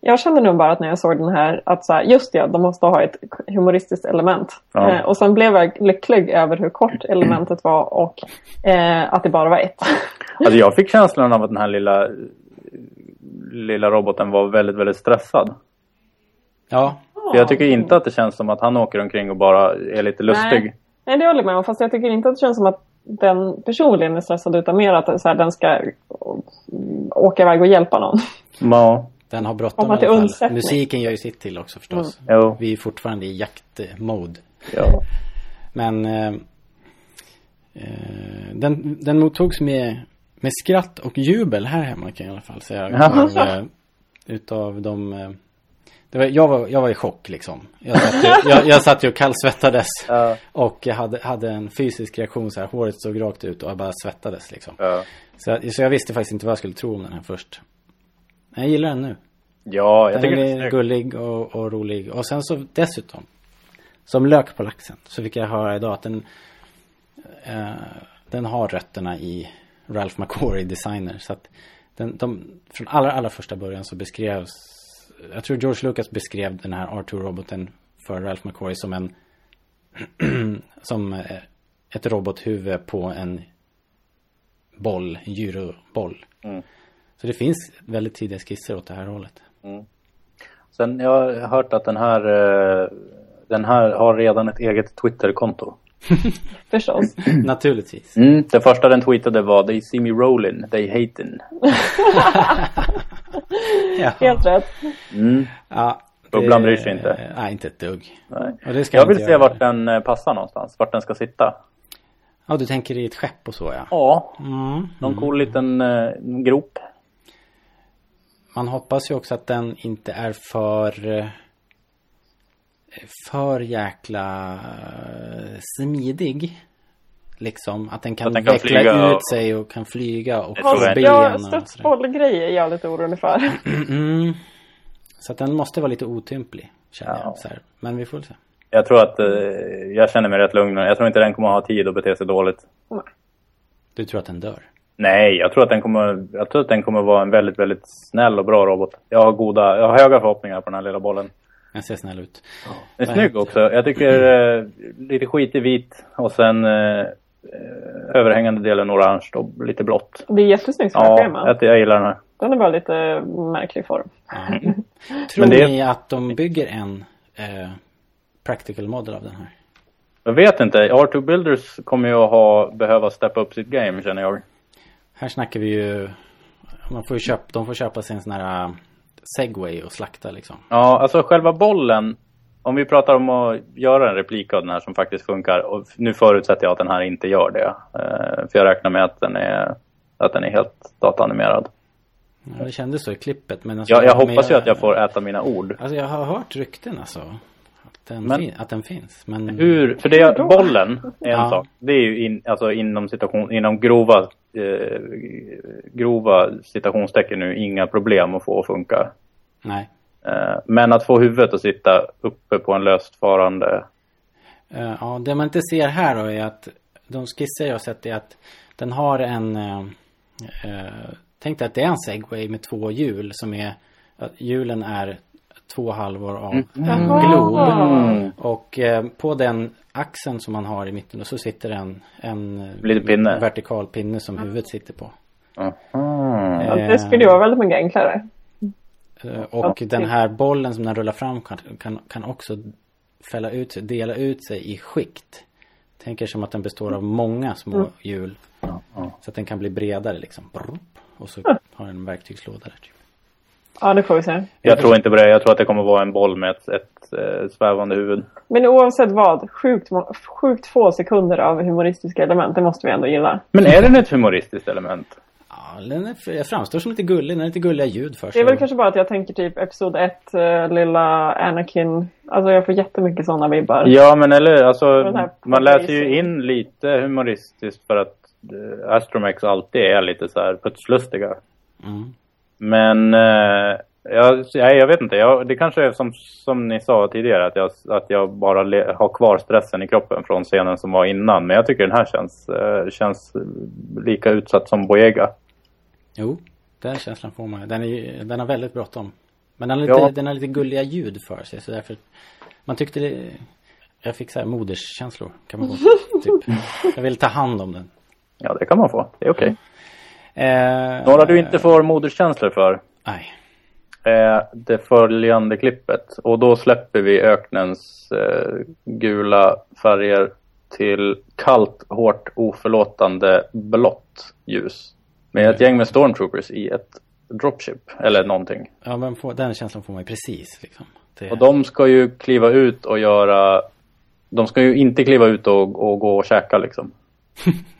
E: Jag kände nog bara att när jag såg den här att så här, just det, de måste ha ett humoristiskt element.
C: Ja.
E: Eh, och sen blev jag lycklig över hur kort elementet var och eh, att det bara var ett.
C: Alltså jag fick känslan av att den här lilla, lilla roboten var väldigt, väldigt stressad.
B: Ja,
C: jag tycker inte att det känns som att han åker omkring och bara är lite lustig.
E: Nej. Nej, det håller jag med om. Fast jag tycker inte att det känns som att den personligen är stressad utan mer att så här, den ska mm, åka iväg och hjälpa någon.
C: Ja,
B: den har bråttom i alla fall.
E: undsättning.
B: Musiken gör ju sitt till också förstås.
C: jo.
B: Vi är fortfarande i jaktmode.
C: Ja.
B: Men eh, eh, den, den mottogs med, med skratt och jubel här hemma kan jag i alla fall säga.
C: Ja.
B: Utav, eh, utav de... Det var, jag, var, jag var i chock liksom. Jag satt ju, jag, jag satt ju och kallsvettades.
C: Ja.
B: Och jag hade, hade en fysisk reaktion så här. Håret såg rakt ut och jag bara svettades liksom.
C: Ja.
B: Så, jag- så jag visste faktiskt inte vad jag skulle tro om den här först. Men jag gillar den nu.
C: ja, jag
B: Den
C: tycker det är
B: är
C: snyggt.
B: gullig och, och rolig. Och sen så dessutom, som lök på laxen, så fick jag höra idag att den, eh, den har rötterna i Ralph McQuarrie designer. Så att den, de, från allra, allra första början så beskrevs, jag tror George Lucas beskrev den här R2-roboten för Ralph McQuarrie som en, som eh, ett robothuvud på en boll, en gyroboll.
C: Mm.
B: Så det finns väldigt tidiga skisser åt det här hållet.
C: Sen jag har hört att den här, eh, den här har redan ett eget Twitter-konto.
E: Förstås.
B: Naturligtvis.
C: Mm, det första den tweetade var They see me rolling, they hating.
B: Ja.
E: Helt rätt.
C: Mm.
B: Ja,
C: Bubblan bryr sig inte.
B: Nej, inte ett dugg.
C: Nej.
B: Och det ska
C: Jag vill se vart den eh, passar någonstans, vart den ska sitta.
B: Ja, du tänker i ett skepp och så ja.
C: Ja,
B: Mm.
C: någon cool liten eh, grop.
B: Man hoppas ju också att den inte är för eh, för jäkla eh, smidig. Liksom att den kan,
C: Att den kan
B: veckla
C: flyga
B: ut
C: och-
B: sig och kan flyga och
C: jag
B: ben.
E: Ja,
B: och sådär.
E: studsbollgrej är jag lite orolig för.
B: Mm. Så att den måste vara lite otymplig. Känner
C: Ja.
B: jag. Så här. Men vi får se.
C: Jag tror att, eh, jag känner mig rätt lugn. Jag tror inte den kommer att ha tid att bete sig dåligt.
B: Du tror att den dör?
C: Nej, jag tror att den kommer, jag tror att den kommer vara en väldigt, väldigt snäll och bra robot. Jag har goda, jag har höga förhoppningar på den här lilla bollen.
B: Den ser snäll ut.
C: Den är snygg också. Jag tycker eh, lite skit i vit och sen eh, eh, överhängande delen orange och lite blått.
E: Det är jättesnyggt
C: Ja,
E: schema.
C: jag, gillar den här.
E: Den är bara lite märklig form.
B: Ja. Tror
C: det-
B: ni att de bygger en eh, practical model av den här?
C: Jag vet inte, R2 Builders kommer ju att ha, behöva steppa upp sitt game känner jag.
B: Här snackar vi ju... Man får ju köpa, de får köpa sin sån här segway och slakta liksom.
C: Ja, alltså själva bollen. Om vi pratar om att göra en replik av den här som faktiskt funkar. Och nu förutsätter jag att den här inte gör det. Eh, för jag räknar med att den är, att den är helt dataanimerad.
B: Ja, det kändes så i klippet. Men alltså,
C: Jag, jag hoppas ju att jag får äta mina ord.
B: Alltså jag har hört rykten alltså. Att den,
C: Men-
B: fin, att den finns. Men...
C: Hur, för det, bollen är en
B: Ja.
C: sak. Det är ju in, alltså inom, situation, inom grova, eh, grova citationstecken nu inga problem att få att funka.
B: Nej.
C: Eh, men att få huvudet att sitta uppe på en löstfarande
B: Eh, ja, det man inte ser här då är att de skisser jag sett är att den har en... Uh, tänk dig att det är en segway med två hjul som är... Hjulen är två halvor av en
E: Jaha.
B: glob. Och eh, på den axeln som man har i mitten då så sitter en, en eh,
C: pinne.
B: vertikal pinne som huvudet sitter på.
C: Aha.
E: Ja, det skulle ju vara väldigt mycket enklare.
B: Eh, Och den här bollen som den rullar fram kan, kan, kan också fälla ut sig, dela ut sig i skikt. Tänker som att den består av många små hjul. Så att den kan bli bredare liksom. Och så har den en verktygslåda där typ.
E: Ja, det får vi se.
C: Jag tror inte på det. Jag tror att det kommer vara en boll med ett, ett, eh, svävande huvud.
E: Men oavsett vad, sjukt, sjukt få sekunder av humoristiska element, det måste vi ändå gilla.
C: Men är den ett humoristiskt element?
B: Ja, den är, jag framstår som lite gullig. Den har lite gulliga ljud för
E: Det
B: sig.
E: är väl kanske bara att jag tänker typ episod 1, eh, lilla Anakin. Alltså jag får jättemycket sådana vibbar.
C: Ja, men eller alltså, man läser ju in lite humoristiskt för att eh, Astromex alltid är lite så här putslustiga.
B: Mm.
C: Men eh, jag, jag vet inte. Jag, det kanske är som, som ni sa tidigare att jag, att jag bara le, har kvar stressen i kroppen från scenen som var innan. Men jag tycker den här känns, eh, känns lika utsatt som Boyega.
B: Jo, den känslan får man. Den, är, den har väldigt bråttom. Men den har, lite,
C: Ja.
B: den har lite gulliga ljud för sig. Så därför, man tyckte det... Jag fick så här moderskänslor. Kan man få, typ. Jag vill ta hand om den.
C: Ja, det kan man få. Det är okej.
B: Eh,
C: Några du inte får moderskänslor för
B: Nej.
C: är det följande klippet. Och då släpper vi öknens eh, gula färger till kallt, hårt, oförlåtande blått ljus. Med ett gäng med stormtroopers i ett dropship, eller någonting.
B: Ja, men får, den känslan får man ju precis liksom. Det,
C: Och de ska ju kliva ut och göra... De ska ju inte kliva ut och, och gå och käka liksom.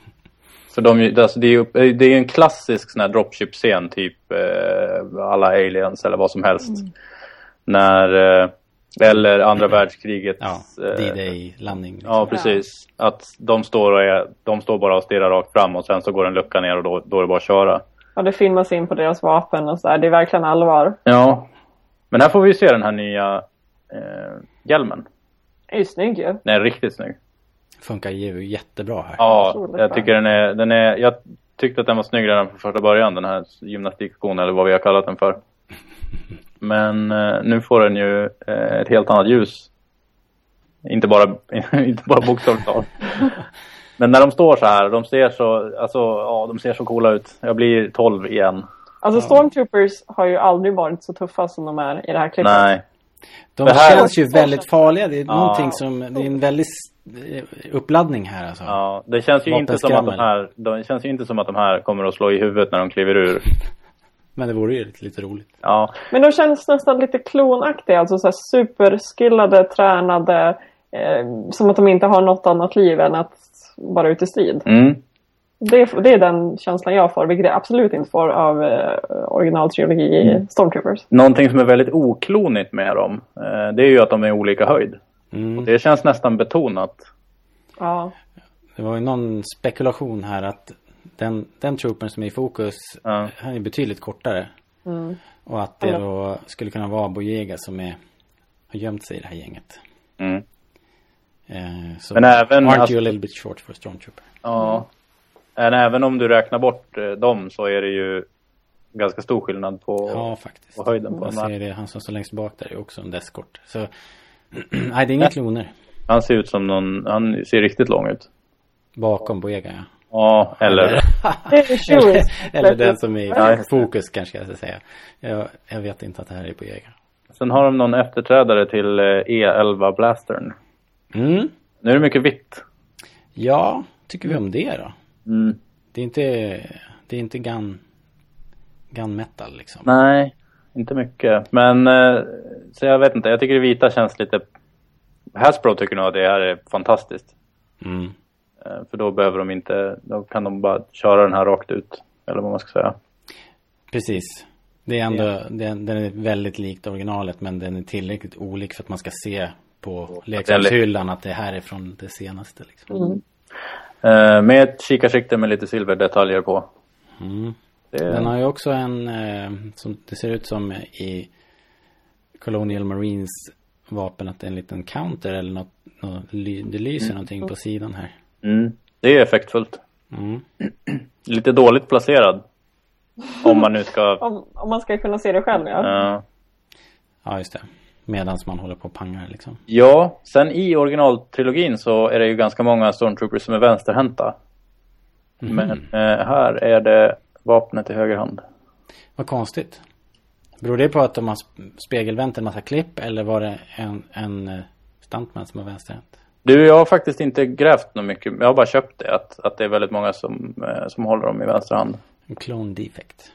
C: För de, ju- alltså det är ju det är en klassisk sån här dropship-scen, typ eh, alla aliens eller vad som helst. När... Eh, eller andra världskriget.
B: ja,
C: eh,
B: D-Day-landning. Liksom.
C: Ja, precis. Att de står, och är, de står bara och stirrar rakt fram och sen så går en lucka ner och då, då är det bara att köra.
E: Ja, det filmas in på deras vapen och sådär. Det är verkligen allvar.
C: Ja. Men här får vi se den här nya eh, hjälmen.
E: Det är ju snygg ju.
C: Den är riktigt snygg.
B: Funkar ju jättebra här.
C: Ja, jag tycker den är, den är... Jag tyckte att den var snygg redan från första början, den här gymnastikskon eller vad vi har kallat den för. Men eh, nu får den ju eh, ett helt annat ljus. Inte bara, inte bara bokstavligt talat. Men när de står så här, de ser så, alltså, ja, de ser så coola ut. Jag blir 12 igen.
E: Alltså Stormtroopers har ju aldrig varit så tuffa som de är i det här klippet.
C: Nej.
B: De
C: här-
B: känns ju väldigt farliga. Det är
C: Ja.
B: någonting som, det är en väldig s- uppladdning här alltså.
C: Ja, det känns ju inte som att de här, de känns ju inte som att de här kommer att slå i huvudet när de kliver ur.
B: Men det vore ju lite, lite roligt.
C: Ja,
E: Men de känns nästan lite klonaktiga. Alltså så här superskillade, tränade. Eh, som att de inte har något annat liv än att vara ute i strid.
C: mm.
E: Det, är- det är den känslan jag får, vilket jag absolut inte får av eh, originaltrilogi i Stormtroopers.
C: Någonting som är väldigt oklonigt med dem, eh, det är ju att de är olika höjd.
B: Mm.
C: Det känns nästan betonat.
E: Ja.
B: Det var ju någon spekulation här att den, den troopern som är i fokus,
C: Ja.
B: han är betydligt kortare.
E: Mm.
B: Och att det då skulle kunna vara Bojega som är, har gömt sig i det här gänget.
C: Mm.
B: Eh, så
C: Men även-
B: aren't
C: alltså-
B: you a little bit short for a stormtrooper?
C: Ja. Men även om du räknar bort eh, dem så är det ju ganska stor skillnad på,
B: Ja, faktiskt.
C: på höjden på
B: Man ser det, han som står längst bak där är också en deskort. Så, nej det är inga kloner.
C: Han ser ut som någon, han ser riktigt lång ut.
B: Bakom Bojega ja.
C: Ja, eller...
E: Chewie.
B: Eller den som är i fokus kanske jag ska säga. Jag, jag vet inte att det här är Bojega.
C: Sen har de någon efterträdare till eh, E11 Blastern.
B: Mm.
C: Nu är det mycket vitt.
B: Ja, tycker vi om det då?
C: Mm.
B: Det är inte, det är inte gun, gun metal liksom.
C: Nej, inte mycket. Men, eh, så jag vet inte. Jag tycker det vita känns lite... Hasbro tycker nog att det här är fantastiskt.
B: Mm.
C: Eh, För då behöver de inte, då kan de bara köra den här rakt ut. Eller vad man ska säga.
B: Precis. Det är ändå, den, den är väldigt likt originalet men den är tillräckligt olik för att man ska se på leksakshyllan att det här är från det senaste liksom.
C: Eh, Med ett kikarsikte med lite silverdetaljer på.
B: Mm.
C: Det,
B: Den har ju också en, eh, som det ser ut som i Colonial Marines vapen att det är en liten counter eller något, något det lyser någonting på sidan här.
C: mm, det är effektfullt.
B: Mm.
C: Lite dåligt placerad. Om man nu ska...
E: Om, om man ska kunna se det själv, ja.
C: Ja.
B: Ja, just det. Medans man håller på och pangar liksom.
C: Ja, sen i originaltrilogin så är det ju ganska många stormtroopers som är vänsterhänta.
B: Mhm.
C: Men eh, här är det vapnet i höger hand.
B: Vad konstigt. Beror det på att de har sp- spegelvänt en massa klipp eller var det en, en eh, stuntman som var vänsterhänt?
C: Du, jag har faktiskt inte grävt något mycket. Jag har bara köpt det. Att, att det är väldigt många som, eh, som håller dem i vänster hand.
B: En clone defect.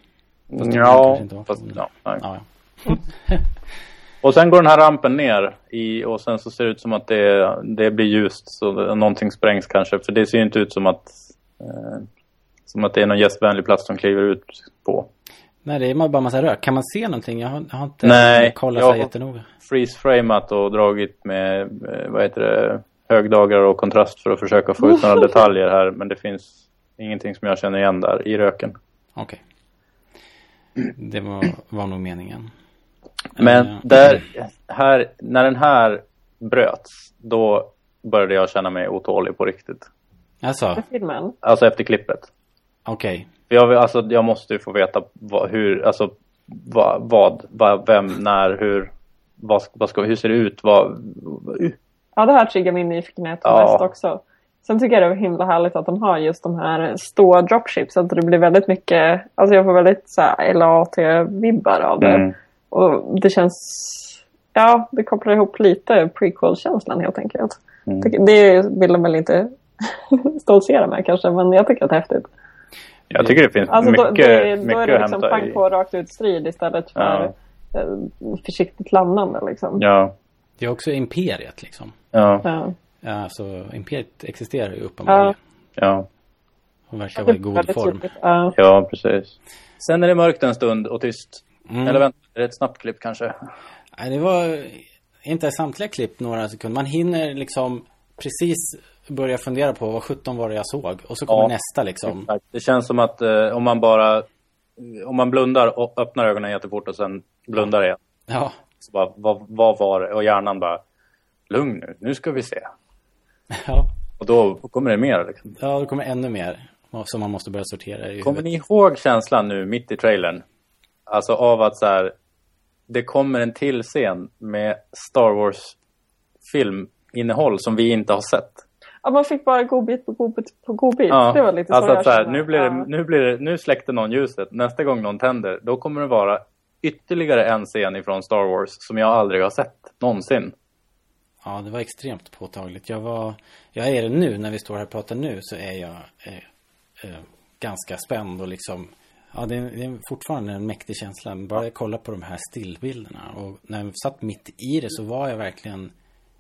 B: Fast
C: Ja, fast, ja, nej.
B: Ja, ja.
C: Och sen går den här rampen ner i, och sen så ser det ut som att det, det blir ljust. Så någonting sprängs kanske. För det ser inte ut som att, eh, som att det är någon gästvänlig plats som kliver ut på.
B: Nej, det är bara massa rök. Kan man se någonting? Jag har, jag har inte
C: Nej,
B: kollat
C: jag-
B: så jättenoga.
C: freeze-framat och dragit med, eh, vad heter det, högdagrar och kontrast för att försöka få ut några detaljer här. Men det finns ingenting som jag känner igen där i röken.
B: Okej. Det var, var nog meningen.
C: Men
B: Eh,
C: där, här, när den här bröts, då började jag känna mig otålig på riktigt.
B: Alltså,
E: Filmen.
C: Alltså efter klippet.
B: Okej.
C: För Jag, vill- alltså, jag måste ju få veta vad, hur, alltså, vad, vad, vad, vem, när, hur, vad, vad ska, hur ser det ut, vad,
E: Ja, det här triggar min nyfikenhet
C: Ja.
E: mest också. Sen tycker jag det är himla härligt att de har just de här stora dropships. Att det blir väldigt mycket, alltså jag får väldigt så här LAT-vibbar av det.
C: Mm.
E: Och det känns, ja, det kopplar ihop lite prequel-känslan helt enkelt.
C: Mm.
E: Det vill de väl inte stoltsera med kanske, men jag tycker att det är häftigt.
C: Jag tycker det finns
E: Alltså
C: mycket,
E: då, det, då
C: mycket
E: är det liksom pang
C: i.
E: på rakt ut strid istället för eh, försiktigt landande liksom.
C: Ja,
B: Det är också imperiet liksom.
C: ja,
E: Ja.
B: Ja, alltså imperiet existerar ju uppenbarligen.
C: ja,
B: Och verkar vara i god form.
E: Ja.
C: ja, precis. Sen är det mörkt en stund och tyst.
B: Mm.
C: Eller vänta, är det ett snabbt klipp kanske?
B: Nej, det var inte samtliga klipp några sekunder. Man hinner liksom precis börja fundera på vad 17 var det jag såg. Och så kommer
C: Ja.
B: nästa liksom.
C: Exakt. Det känns som att eh, om man bara, om man blundar och öppnar ögonen jättefort och sen blundar igen.
B: Ja,
C: Så bara, vad, vad var det? Och hjärnan bara, lugn nu, nu ska vi se.
B: ja.
C: Och då kommer det mer liksom.
B: Ja, det kommer ännu mer. Som man måste börja sortera i
C: Kommer
B: huvudet.
C: ni ihåg känslan nu mitt i trailern? Alltså av att så här, det kommer en till scen med Star Wars filminnehåll som vi inte har sett.
E: Ja, man fick bara godbit på godbit på godbit.
C: Ja,
E: Det var lite
C: alltså
E: så
C: att så här,
E: kände.
C: nu, blir det,
E: Ja.
C: nu, blir det, nu släckte någon ljuset. Nästa gång någon tänder, då kommer det vara ytterligare en scen ifrån Star Wars som jag aldrig har sett någonsin.
B: Ja, det var extremt påtagligt. Jag var, jag är det nu, när vi står här och pratar nu, så är jag eh, eh, ganska spänd och liksom, ja det är, det är fortfarande en mäktig känsla. Bara jag kollar på de här stillbilderna och när jag satt mitt i det så var jag verkligen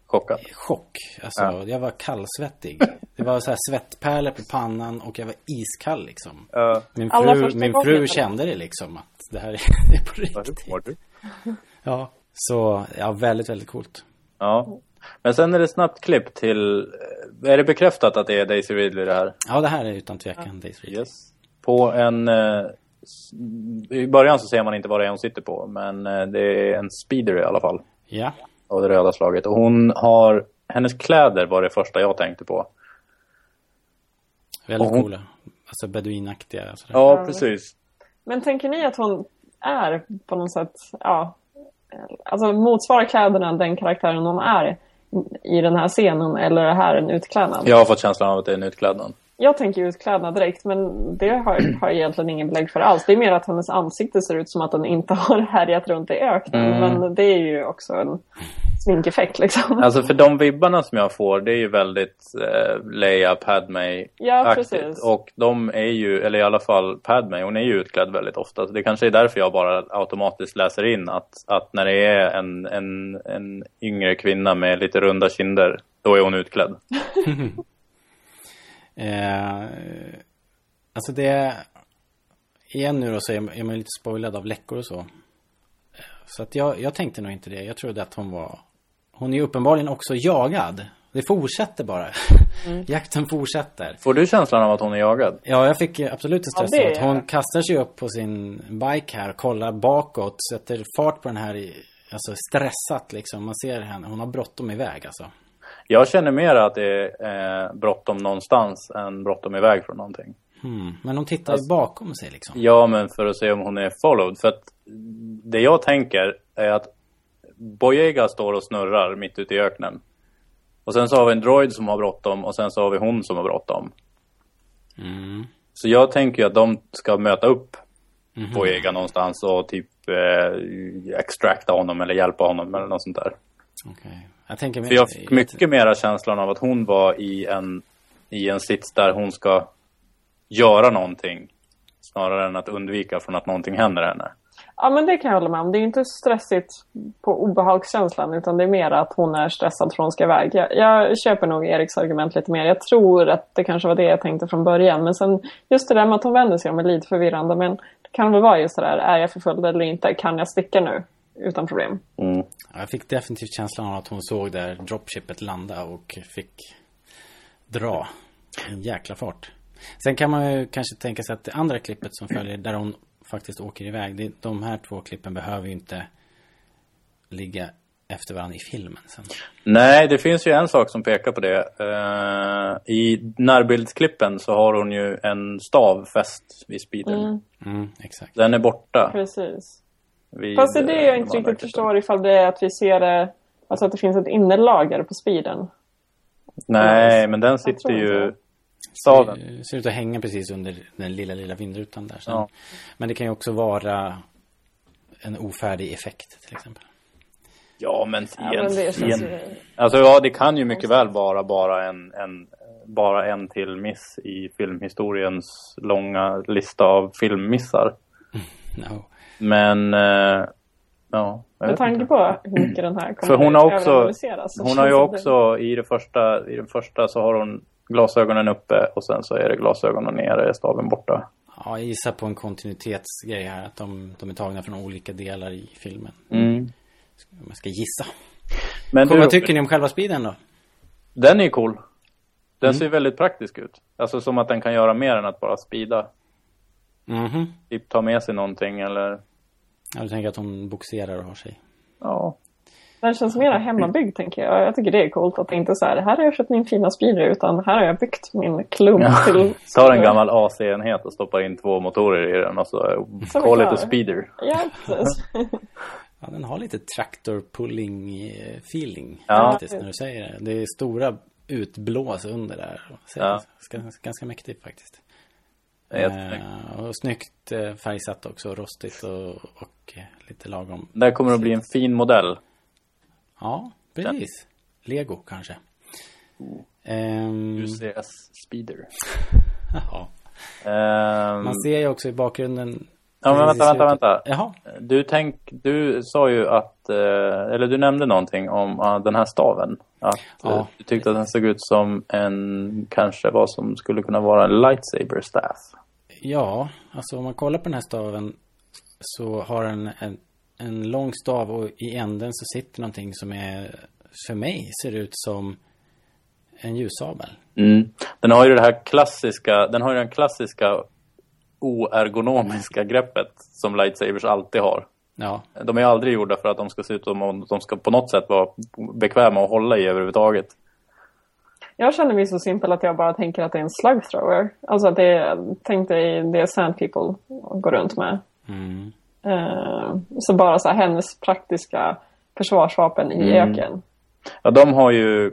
C: Chockad.
B: chock. Alltså,
C: Ja.
B: jag var kallsvettig. Det var så här svettpärlor på pannan och jag var iskall liksom.
C: Uh,
B: Min fru, min fru kände det liksom, att det här är, på riktigt.
C: var du?
B: Ja. Så, ja, väldigt, väldigt coolt.
C: Ja. Men sen är det snabbt klipp till... eh, Är det bekräftat att det är Daisy Ridley det här?
B: Ja, det här är utan tvekan Days Ridley.
C: Yes. På en... eh, I början så ser man inte vad det är hon sitter på, men eh, det är en speeder i alla fall.
B: Ja.
C: Av det röda slaget. Och hon har... Hennes kläder var det första jag tänkte på.
B: Väldigt
C: hon-
B: coola. Alltså beduinaktiga. Sådär.
C: Ja, precis.
E: Men tänker ni att hon är på något sätt, ja, alltså motsvarar kläderna den karaktären hon är i den här scenen eller är det här en utklädnad?
C: Jag har fått känslan av att det är en utklädnad.
E: Jag tänker utklädnad direkt, men det har, har jag egentligen ingen belägg för alls. Det är mer att hennes ansikte ser ut som att den inte har härjat runt i öknen.
C: Mm.
E: Men det är ju också en sminkeffekt liksom.
C: Alltså för de vibbarna som jag får, det är ju väldigt eh, Leia, Padme
E: Ja, precis.
C: Och de är ju, eller i alla fall Padme, hon är ju utklädd väldigt ofta. Så det kanske är därför jag bara automatiskt läser in att, att när det är en, en, en yngre kvinna med lite runda kinder, då är hon utklädd.
B: Eh, alltså det... Igen nu då så är man, lite spoilad av läckor och så. Så att jag, jag tänkte nog inte det. Jag trodde att hon var... Hon är ju uppenbarligen också jagad. Det fortsätter bara. Jakten fortsätter.
C: Får du känslan av att hon är jagad?
B: Ja, jag fick absolut en stress
E: Ja, det
B: att hon kastar sig upp på sin bike här, kollar bakåt, sätter fart på den här, alltså stressat liksom. Man ser henne, hon har bråttom iväg alltså.
C: Jag känner mer att det är eh, bråttom någonstans än bråttom iväg från någonting.
B: Hmm. Men hon tittar
C: Alltså-
B: bakom sig liksom.
C: Ja, men för att se om hon är followed. För att det jag tänker är att Boyega står och snurrar mitt ute i öknen. Och sen så har vi en droid som har bråttom och sen så har vi hon som har bråttom.
B: Mm.
C: Så jag tänker ju att de ska möta upp
B: Mhm.
C: Boyega någonstans och typ eh, extracta honom eller hjälpa honom eller något sånt där.
B: Okej. Jag tänker
C: För jag fick mycket mera känslan av att hon var i en, i en sits där hon ska göra någonting. Snarare än att undvika från att någonting händer henne.
E: Ja, men det kan jag hålla med om. Det är inte stressigt på obehagskänslan utan det är mer att hon är stressad för att hon ska iväg. Jag, jag köper nog Eriks argument lite mer. Jag tror att det kanske var det jag tänkte från början. Men sen just det där med att hon vänder sig om är lite förvirrande. Men det kan väl vara just det där, är jag förföljd eller inte? Kan jag sticka nu? Utan problem.
C: Mm.
B: Ja, Jag fick definitivt känslan av att hon såg där dropshippet landa och fick dra en jäkla fart. Sen kan man ju kanske tänka sig att det andra klippet som följer där hon faktiskt åker iväg. Det, de här två klippen behöver ju inte ligga efter varandra i filmen sen.
C: Nej, det finns ju en sak som pekar på det. Eh, I närbildsklippen så har hon ju en stav fäst vid speedern.
E: Mm,
B: Mm, exakt.
C: Den är borta.
E: precis.
C: Vid,
E: Fast det är det
C: eh,
E: jag
C: de
E: inte riktigt förstår ifall det är att vi ser det, alltså att det finns ett innerlager på speeden.
C: Nej, men den sitter ju...
B: Det ser ut att hänga precis under den lilla, lilla vindrutan där.
C: Ja.
B: Men det kan ju också vara en ofärdig effekt till exempel.
C: Ja, men
E: Ja,
C: en,
E: men det
C: i
E: känns
C: en,
E: ju...
C: Alltså ja, det kan ju mycket väl vara bara en, en, bara en till miss i filmhistoriens långa lista av filmmissar.
B: No.
C: Men, eh, ja.
E: Med tanke
C: inte.
E: på hur mycket den här kommer
C: För hon har också, hon har ju
E: känns det-
C: också i det första, i den första så har hon glasögonen uppe och sen så är det glasögonen nere, staven borta.
B: Ja, jag gissar på en kontinuitetsgrej här. Att de, de är tagna från olika delar i filmen.
C: Mm.
B: Om jag ska gissa.
C: Men
B: Vad
C: du,
B: tycker ni om själva speeden då?
C: den är cool. Den
B: Mm.
C: ser väldigt praktisk ut. Alltså som att den kan göra mer än att bara speeda.
B: Mhm.
C: Typ ta med sig någonting eller,
B: Ja, du tänker att hon boxerar och har sig.
C: ja.
E: Den känns mer hemmabyggd tänker jag. Jag tycker det är coolt att det inte är så här, här har jag köpt min fina speeder utan här har jag byggt min klump
C: Ja.
E: till...
C: Tar en gammal AC-enhet och stoppar in två motorer i den och så
E: Så
C: call it a speeder.
E: Ja, precis.
B: Ja, den har lite traktor pulling eh, feeling
C: Ja.
B: faktiskt när du säger det. Det är stora utblås under där. Så
C: Ja.
B: ganska, ganska mäktigt faktiskt.
C: Det är jättesnyggt.
B: Eh, och snyggt eh, färgsatt också, rostigt och, och eh, lite lagom.
C: Där kommer det att bli en fin modell.
B: Ja, precis. Lego kanske. Ehm,
C: UCS Speeder.
B: ja.
C: Ehm,
B: Man ser ju också i bakgrunden.
C: Ja men vänta, vänta, vänta.
B: Jaha,
C: Du, tänk, du sa ju att, eh, eller du nämnde någonting om ah, den här staven. Att
B: Ja.
C: eh, du tyckte att den såg ut som en, kanske vad som skulle kunna vara en lightsaber staff.
B: Ja, alltså om man kollar på den här staven så har den en, en lång stav och i änden så sitter någonting som är, för mig ser ut som en ljussabel.
C: Mm. Den har ju det här klassiska, den har ju den klassiska oergonomiska greppet som lightsabers alltid har.
B: Ja,
C: De är aldrig gjorda för att de ska se ut som om de ska på något sätt vara bekväma att hålla i överhuvudtaget.
E: Jag känner mig så simpel att jag bara tänker att det är en slug thrower. Alltså att det är, tänk dig det Sand People går runt med.
B: mm.
E: Eh, så bara så här hennes praktiska försvarsvapen i
C: Mm.
E: öken.
C: Ja, de har ju,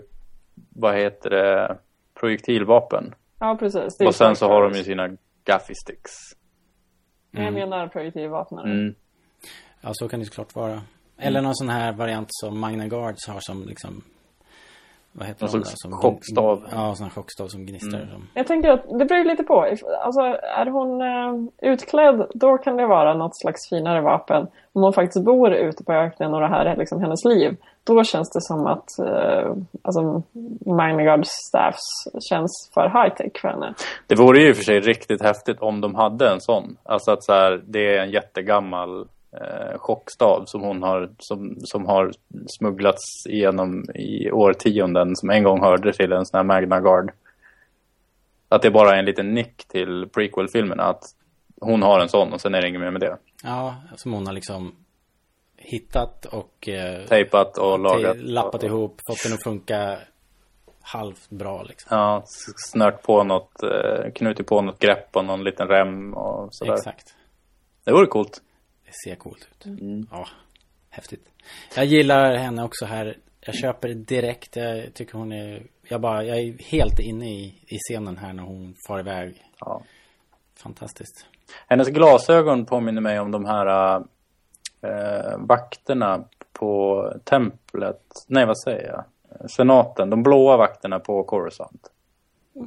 C: vad heter det, projektilvapen.
E: Ja, precis.
C: Och sen så har de ju sina gaffy sticks.
E: Jag menar projektilvapnen.
C: Mm.
B: ja så kan det såklart vara. Eller någon sån här variant som Magna Guards har som liksom vad heter
C: Någon
B: de där? Som
C: chockstav.
B: Ja, sån chockstav som gnistrar.
C: Mm.
B: Som,
E: Jag tänker att det beror ju lite på. Alltså, är hon eh, utklädd, då kan det vara något slags finare vapen. Om hon faktiskt bor ute på öknen och det här är liksom hennes liv, då känns det som att eh, alltså, Magna Guard Staffs känns för high-tech för henne.
C: Det vore ju i och för sig riktigt häftigt om de hade en sån. Alltså att så här, det är en jättegammal eh, chockstav som hon har, som, som har smugglats igenom i årtionden. Som en gång hörde till en sån här Magna Guard. Att det bara är en liten nick till prequel-filmerna. Att hon har en sån och sen är det inget mer med det.
B: ja, som hon har liksom hittat och eh,
C: Tejpat och lagat.
B: lappat ihop, fått den att funka halvt bra liksom.
C: Ja, snört på något, eh, knutit på något grepp och någon liten rem och sådär.
B: Exakt.
C: Det vore coolt.
B: Ser coolt ut. Ja, häftigt. Jag gillar henne också här. Jag köper direkt. Jag tycker hon är... Jag, bara, jag är helt inne i, i scenen här när hon far iväg.
C: Ja.
B: Fantastiskt.
C: Hennes glasögon påminner mig om de här eh, vakterna på templet. Nej, vad säger jag? Senaten. De blåa vakterna på Coruscant.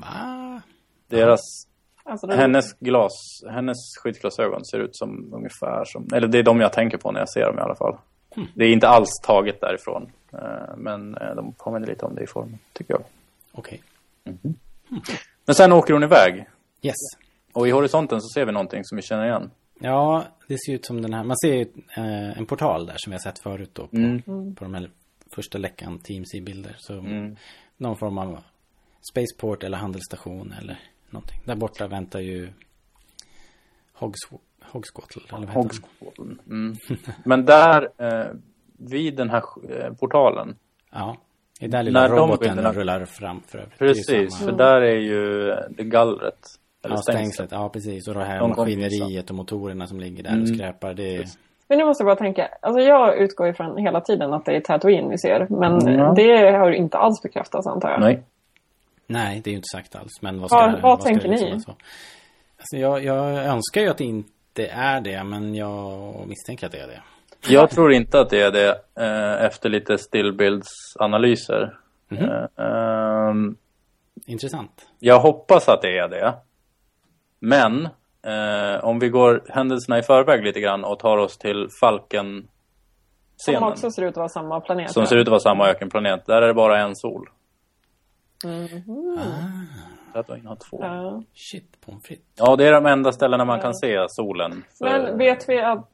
B: Ah,
C: Deras,
E: Alltså, det,
C: hennes glas, hennes skyddsglasögon ser ut som ungefär som, eller det är de jag tänker på när jag ser dem i alla fall. Det är inte alls taget därifrån. Eh, men eh, de påminner lite om det i formen, tycker jag.
B: okej.
C: Men sen åker hon iväg.
B: Yes.
C: Och i horisonten så ser vi någonting som vi känner igen.
B: Ja, det ser ut som den här. Man ser ju eh, en portal där som vi har sett förut då. På,
C: Mm.
B: på de här första läckan Teams i bilder. Så
C: Mm.
B: någon form av spaceport eller handelsstation eller någonting. Där borta väntar ju Hogsw- Hogsquattle. Eller.
C: Mm. Men där, eh, vid den här eh, portalen.
B: Ja. Det är där lilla
C: När de
B: roboten
C: bilderna-
B: rullar fram för övrigt. Ju
C: Precis,
B: samma-
C: för där är ju eh, det gallret. Eller
B: Ja,
C: stängslet.
B: stängslet. Ja, precis. Och det här
C: De
B: maskineriet och motorerna som ligger där
C: Mm.
B: och skräpar. Det är...
E: Men nu måste jag bara tänka. Alltså jag utgår ifrån hela tiden att det är Tatooine vi ser. Men
C: Ja.
E: det har ju inte alls bekräftats antar jag.
C: Nej.
B: Nej, det är ju inte sagt alls. Men vad ska,
E: Vad- vad
B: ska
E: tänker ni?
B: liksom? Alltså jag, jag önskar ju att det inte är det, men jag misstänker att det är det.
C: Jag tror inte att det är det eh, efter lite stillbildsanalyser.
B: Mhm.
C: Eh, ehm,
B: Intressant.
C: jag hoppas att det är det. Men eh, om vi går händelserna i förväg lite grann och tar oss till Falken
E: Som också ser ut att vara samma planet.
C: Som ser ut att vara samma ökenplanet. Där är det bara en sol.
E: Mhm.
C: Tatooine har två.
E: Ja.
B: Shit, pommes frites.
C: Ja, det är de enda ställena man kan se solen. För-
E: Men vet vi att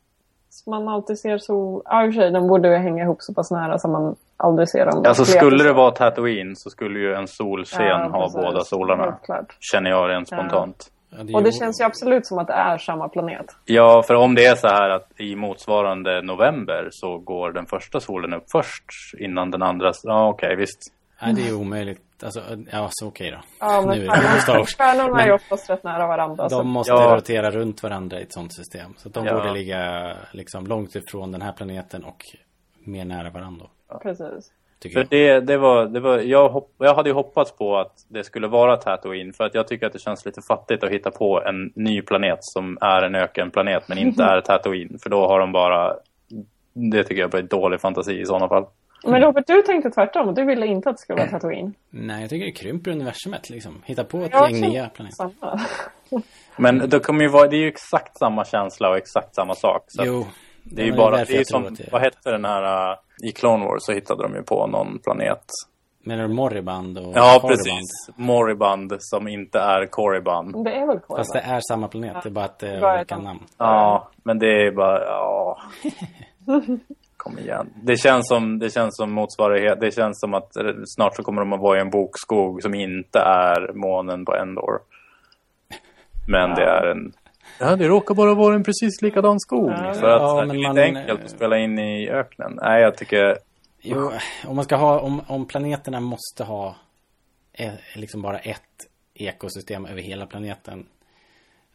E: man alltid ser så... Ja, i och för sig, de borde ju hänga ihop så pass nära så man aldrig ser dem.
C: Alltså skulle det vara Tatooine så skulle ju en solscen
E: Ja,
C: ha båda solarna. Känner jag rent spontant.
B: Ja,
E: Och det
B: ju-
E: känns ju absolut som att det är samma planet.
C: Ja, för om det är så här att i motsvarande november så går den första solen upp först innan den andra. Ja, okej, visst.
B: Nej, det är omöjligt. Alltså, ja, så okej då.
E: Ja, men
B: Nu är Wars.
E: stjärnorna är ju
B: Men
E: oftast rätt nära varandra. så-
B: de måste
C: Ja.
B: rotera runt varandra i ett sånt system. Så att de
C: Ja.
B: borde ligga liksom långt ifrån den här planeten och mer nära varandra.
E: Precis.
B: tycker
C: För
B: jag.
C: det, det var, det var, jag, hopp, jag hade ju hoppats på att det skulle vara Tatooine. För att jag tycker att det känns lite fattigt att hitta på en ny planet som är en ökenplanet men inte är Tatooine. För då har de bara... Det tycker jag blir dålig fantasi i sådana fall.
E: Men Robert, du tänkte tvärtom. Du ville inte att det skulle vara Tatooine.
B: Nej, jag tycker det krymper universumet liksom. Hitta på ett
E: Jag
B: gäng nya planeter.
C: Men det kommer ju vara, det är ju exakt samma känsla och exakt samma sak. Så
B: Jo.
C: det är ju bara,
B: därför
C: det är som,
B: det-
C: vad hette den här, uh, i Clone Wars så hittade de ju på någon planet.
B: Menar du Moriband och
C: Ja,
B: Korriban?
C: precis. Moriband som inte är Korriban.
E: Det är väl Korva?
B: Fast det är samma planet, det är bara att det är olika namn.
C: Ja, men det är bara, ja. Kom igen. Det känns som, det känns som motsvarighet. Det känns som att eh, snart så kommer de att vara i en bokskog som inte är månen på Endor. Men det är en... Ja, det råkar bara vara en precis likadan skog.
E: Ja,
C: för att
B: ja,
C: det är
B: man-
C: enkelt att spela in i öknen. Nej, jag tycker...
B: Jo, om man ska ha, om, om planeterna måste ha eh, liksom bara ett ekosystem över hela planeten.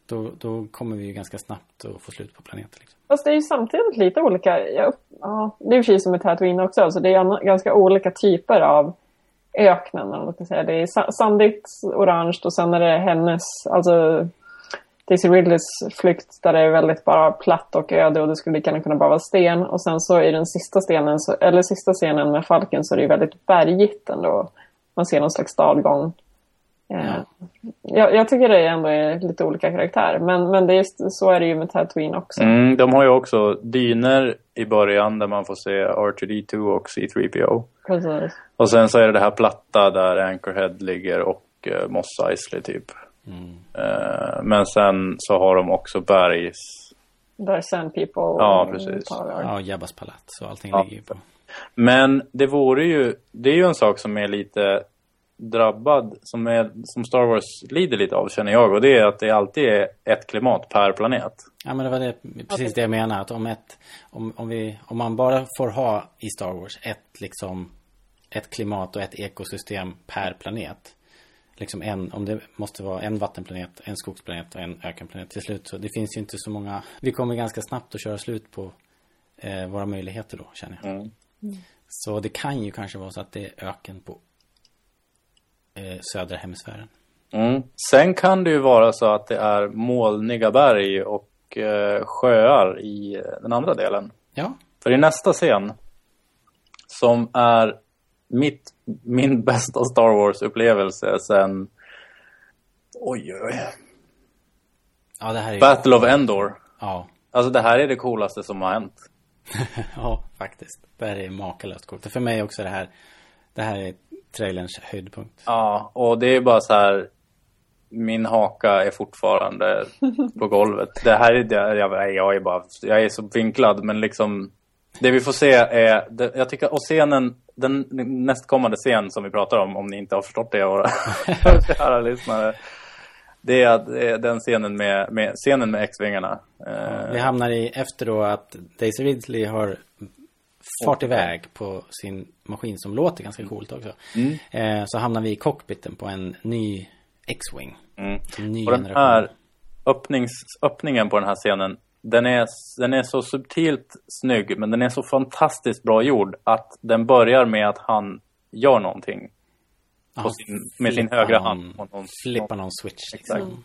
B: Då, då kommer vi ju ganska snabbt att få slut på planeten. Liksom.
E: Fast det är ju samtidigt lite olika. Ja, ja, det är ju som med Tatooine också. Alltså det är ganska olika typer av öknen. Man kan säga. Det är sandigt, orange och sen är det hennes, alltså Daisy Ridleys flykt där det är väldigt bara platt och öde och det skulle lika gärna kunna bara vara sten. Och sen så i den sista stenen, eller sista scenen med Falken så är det ju väldigt bergigt ändå. Man ser någon slags dalgång. Eh, jag, jag tycker det ändå är lite olika karaktär. Men, men det är, just- så är det ju med Tatooine också.
C: Mm, de har ju också dyner i början där man får se R2D2 och C3PO.
E: Precis.
C: Och sen så är det det här platta där Anchorhead ligger och uh, Moss Eisley typ. Eh, men sen så har de också bergs...
E: Där Sand People
C: Ja, precis.
E: talar.
B: Ja, Jabbas palats och allting
C: Ja.
B: ligger ju på.
C: Men det vore ju... Det är ju en sak som är lite drabbad, som, är, som Star Wars lider lite av känner jag. Och det är att det alltid är ett klimat per planet.
B: Ja, men det var det, precis det jag menar. Att om, ett, om, om, vi, om man bara får ha i Star Wars ett, liksom, ett klimat och ett ekosystem per planet. Liksom en, om det måste vara en vattenplanet, en skogsplanet och en ökenplanet till slut. Så det finns ju inte så många. Vi kommer ganska snabbt att köra slut på eh, våra möjligheter då, känner jag.
C: Mm.
B: Så det kan ju kanske vara så att det är öken på södra hemisfären.
C: Mm. Sen kan det ju vara så att det är molniga berg och eh, sjöar i eh, den andra delen.
B: Ja,
C: För i nästa scen, som är mitt, min bästa Star Wars-upplevelse sen... Oj, oj, oj.
B: ja det här är ju,
C: Battle of Endor.
B: ja,
C: Alltså det här är det coolaste som har hänt.
B: ja, faktiskt. Det här är makalöst coolt. För mig också det här, det här är trailerns höjdpunkt.
C: Ja, och det är bara så här... Min haka är fortfarande på golvet. Det här är... det- Jag, jag är bara... Jag är så vinklad, men liksom... Det vi får se är... Det, jag tycker... Och scenen... Den nästkommande scen som vi pratar om, om ni inte har förstått det, våra kära lyssnare. Det är, det är den scenen med, med, scenen med X-vingarna. Eh,
B: Vi hamnar i efter då att Daisy Ridley har fart iväg på sin maskin som låter ganska coolt också. Eh, så hamnar vi i cockpiten på en ny X-Wing.
C: mm.
B: En ny
C: Och den
B: generation.
C: här öppnings, öppningen på den här scenen, den är, den är så subtilt snygg, men den är så fantastiskt bra gjord att den börjar med att han gör någonting på sin, med sin högra
B: någon-
C: hand. på någon-
B: Flippar någon switch.
C: Exakt.
B: Liksom.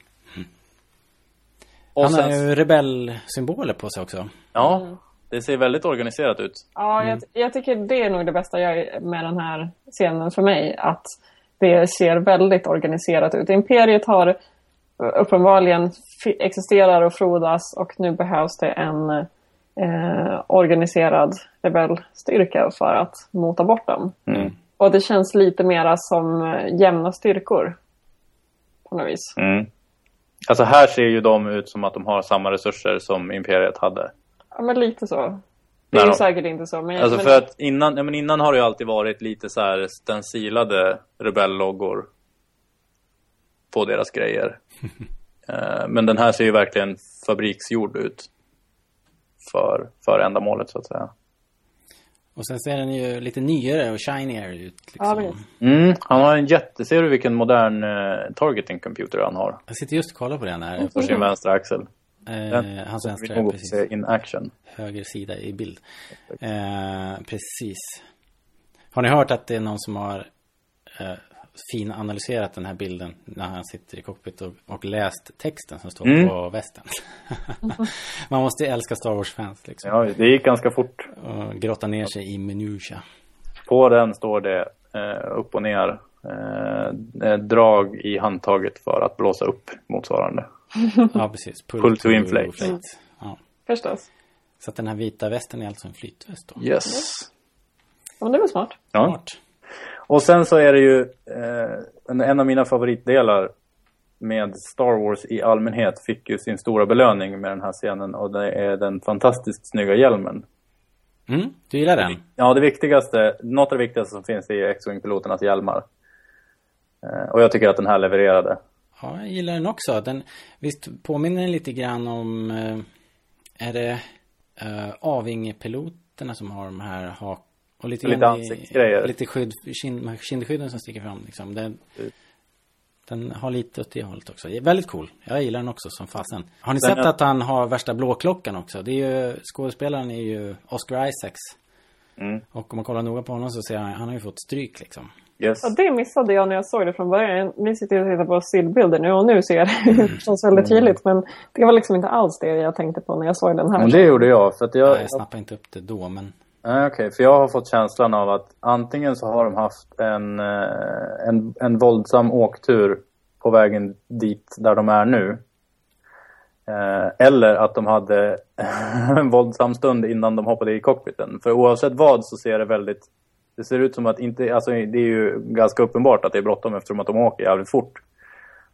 C: Och
B: Han har
C: sen,
B: ju rebellsymboler på sig också.
C: ja, det ser väldigt organiserat ut.
E: Ja, jag, jag tycker det är nog det bästa jag, med den här scenen för mig. Att det ser väldigt organiserat ut. Imperiet har uppenbarligen fi- existerar och frodas och nu behövs det en eh, organiserad rebellstyrka för att mota bort dem.
C: Mm.
E: Och det känns lite mera som eh, jämna styrkor. På något vis.
C: Mm. Alltså här ser ju de ut som att de har samma resurser som Imperiet hade.
E: Ja, men lite så. Det är ju säkert inte så. Men,
C: Alltså
E: men,
C: för att innan, ja, men innan har det ju alltid varit lite så här stencilade rebellloggor på deras grejer. Eh, men den här ser ju verkligen fabriksgjord ut för, för ändamålet så att säga.
B: Och sen ser den ju lite nyare och shinigare ut.
E: Ja,
B: Liksom.
E: visst.
C: Mm, han har en jätte... Ser du vilken modern eh, targeting computer han har
B: Jag sitter just och kollar på den här.
C: på sin vänstra axel?
B: Eh, hans vänstra,
C: nog
B: precis.
C: se in action.
B: höger sida i bild. Eh, precis. Har ni hört att det är någon som har eh, finanalyserat den här bilden när han sitter i cockpit och, och läst texten som står
C: Mm.
B: på västen? Man måste älska Star Wars-fans liksom.
C: Ja, det gick ganska fort.
B: Och grotta ner sig i minutia.
C: På den står det eh, upp och ner. Eh, eh, drag i handtaget för att blåsa upp motsvarande.
B: Ja, precis. Pull,
C: Pull to inflate.
B: Ja.
E: Förstås.
B: Så att den här vita västen är alltså en flytväst då.
C: Yes.
E: Ja, men det var smart.
C: Ja.
B: Smart.
C: Och sen så är det ju eh, en, en av mina favoritdelar med Star Wars i allmänhet fick ju sin stora belöning med den här scenen och det är den fantastiskt snygga hjälmen.
B: Mm, du gillar den?
C: Ja, det viktigaste, något av det viktigaste som finns är X-Wing-piloternas hjälmar. Eh, och jag tycker att den här levererade.
B: Ja, jag gillar den också. Den, visst påminner den lite grann om, eh, är det eh, Avinge-piloterna som har de här hak och lite,
C: Lite ansiktsgrejer.
B: Lite skydd, kind, kindskydden som sticker fram liksom. Den,
C: Mm.
B: den har lite åt det hållet också. Väldigt cool. Jag gillar den också som fasen. Har ni
C: Den
B: sett
C: är-
B: att han har värsta blåklockan också? Det är ju, skådespelaren är ju Oscar Isaacs.
C: Mm.
B: Och om man kollar noga på honom så ser han, han har ju fått stryk liksom.
C: Yes.
E: Ja, det missade jag när jag såg det från början. Vi sitter och tittar på stillbilder nu och nu ser jag det förstås väldigt tydligt. Men det var liksom inte alls det jag tänkte på när jag såg den här.
C: Men det gjorde jag. För att jag,
B: Jag, jag snappade inte upp det då men
C: Nej, Okej, för jag har fått känslan av att antingen så har de haft en, eh, en, en våldsam åktur på vägen dit där de är nu. Eh, eller att de hade en våldsam stund innan de hoppade i cockpiten. För oavsett vad så ser det väldigt... Det ser ut som att inte... Alltså det är ju ganska uppenbart att det är bråttom eftersom att de åker jävligt fort.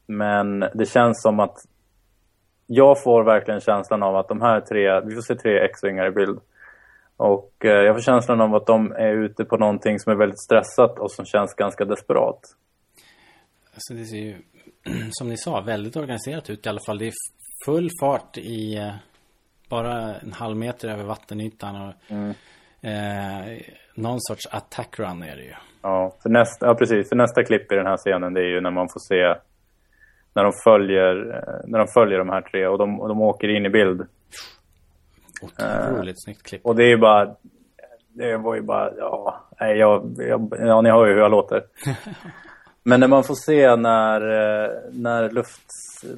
C: Men det känns som att jag får verkligen känslan av att de här tre, vi får se tre X-vingar i bild. Och eh, jag får känslan av att de är ute på någonting som är väldigt stressat och som känns ganska desperat.
B: Alltså det ser ju, som ni sa, väldigt organiserat ut i alla fall. Det är full fart i eh, bara en halv meter över vattenytan och eh, någon sorts attack run är det ju.
C: Ja, för nästa, ja, precis. För nästa klipp i den här scenen det är ju när man får se när de följer, eh, när de följer de här tre och de, och de åker in i bild.
B: Otroligt snyggt klipp.
C: Och det är ju bara, det var ju bara, ja, nej, jag, jag, ja ni hör ju hur jag låter. Men när man får se när, eh, när luft,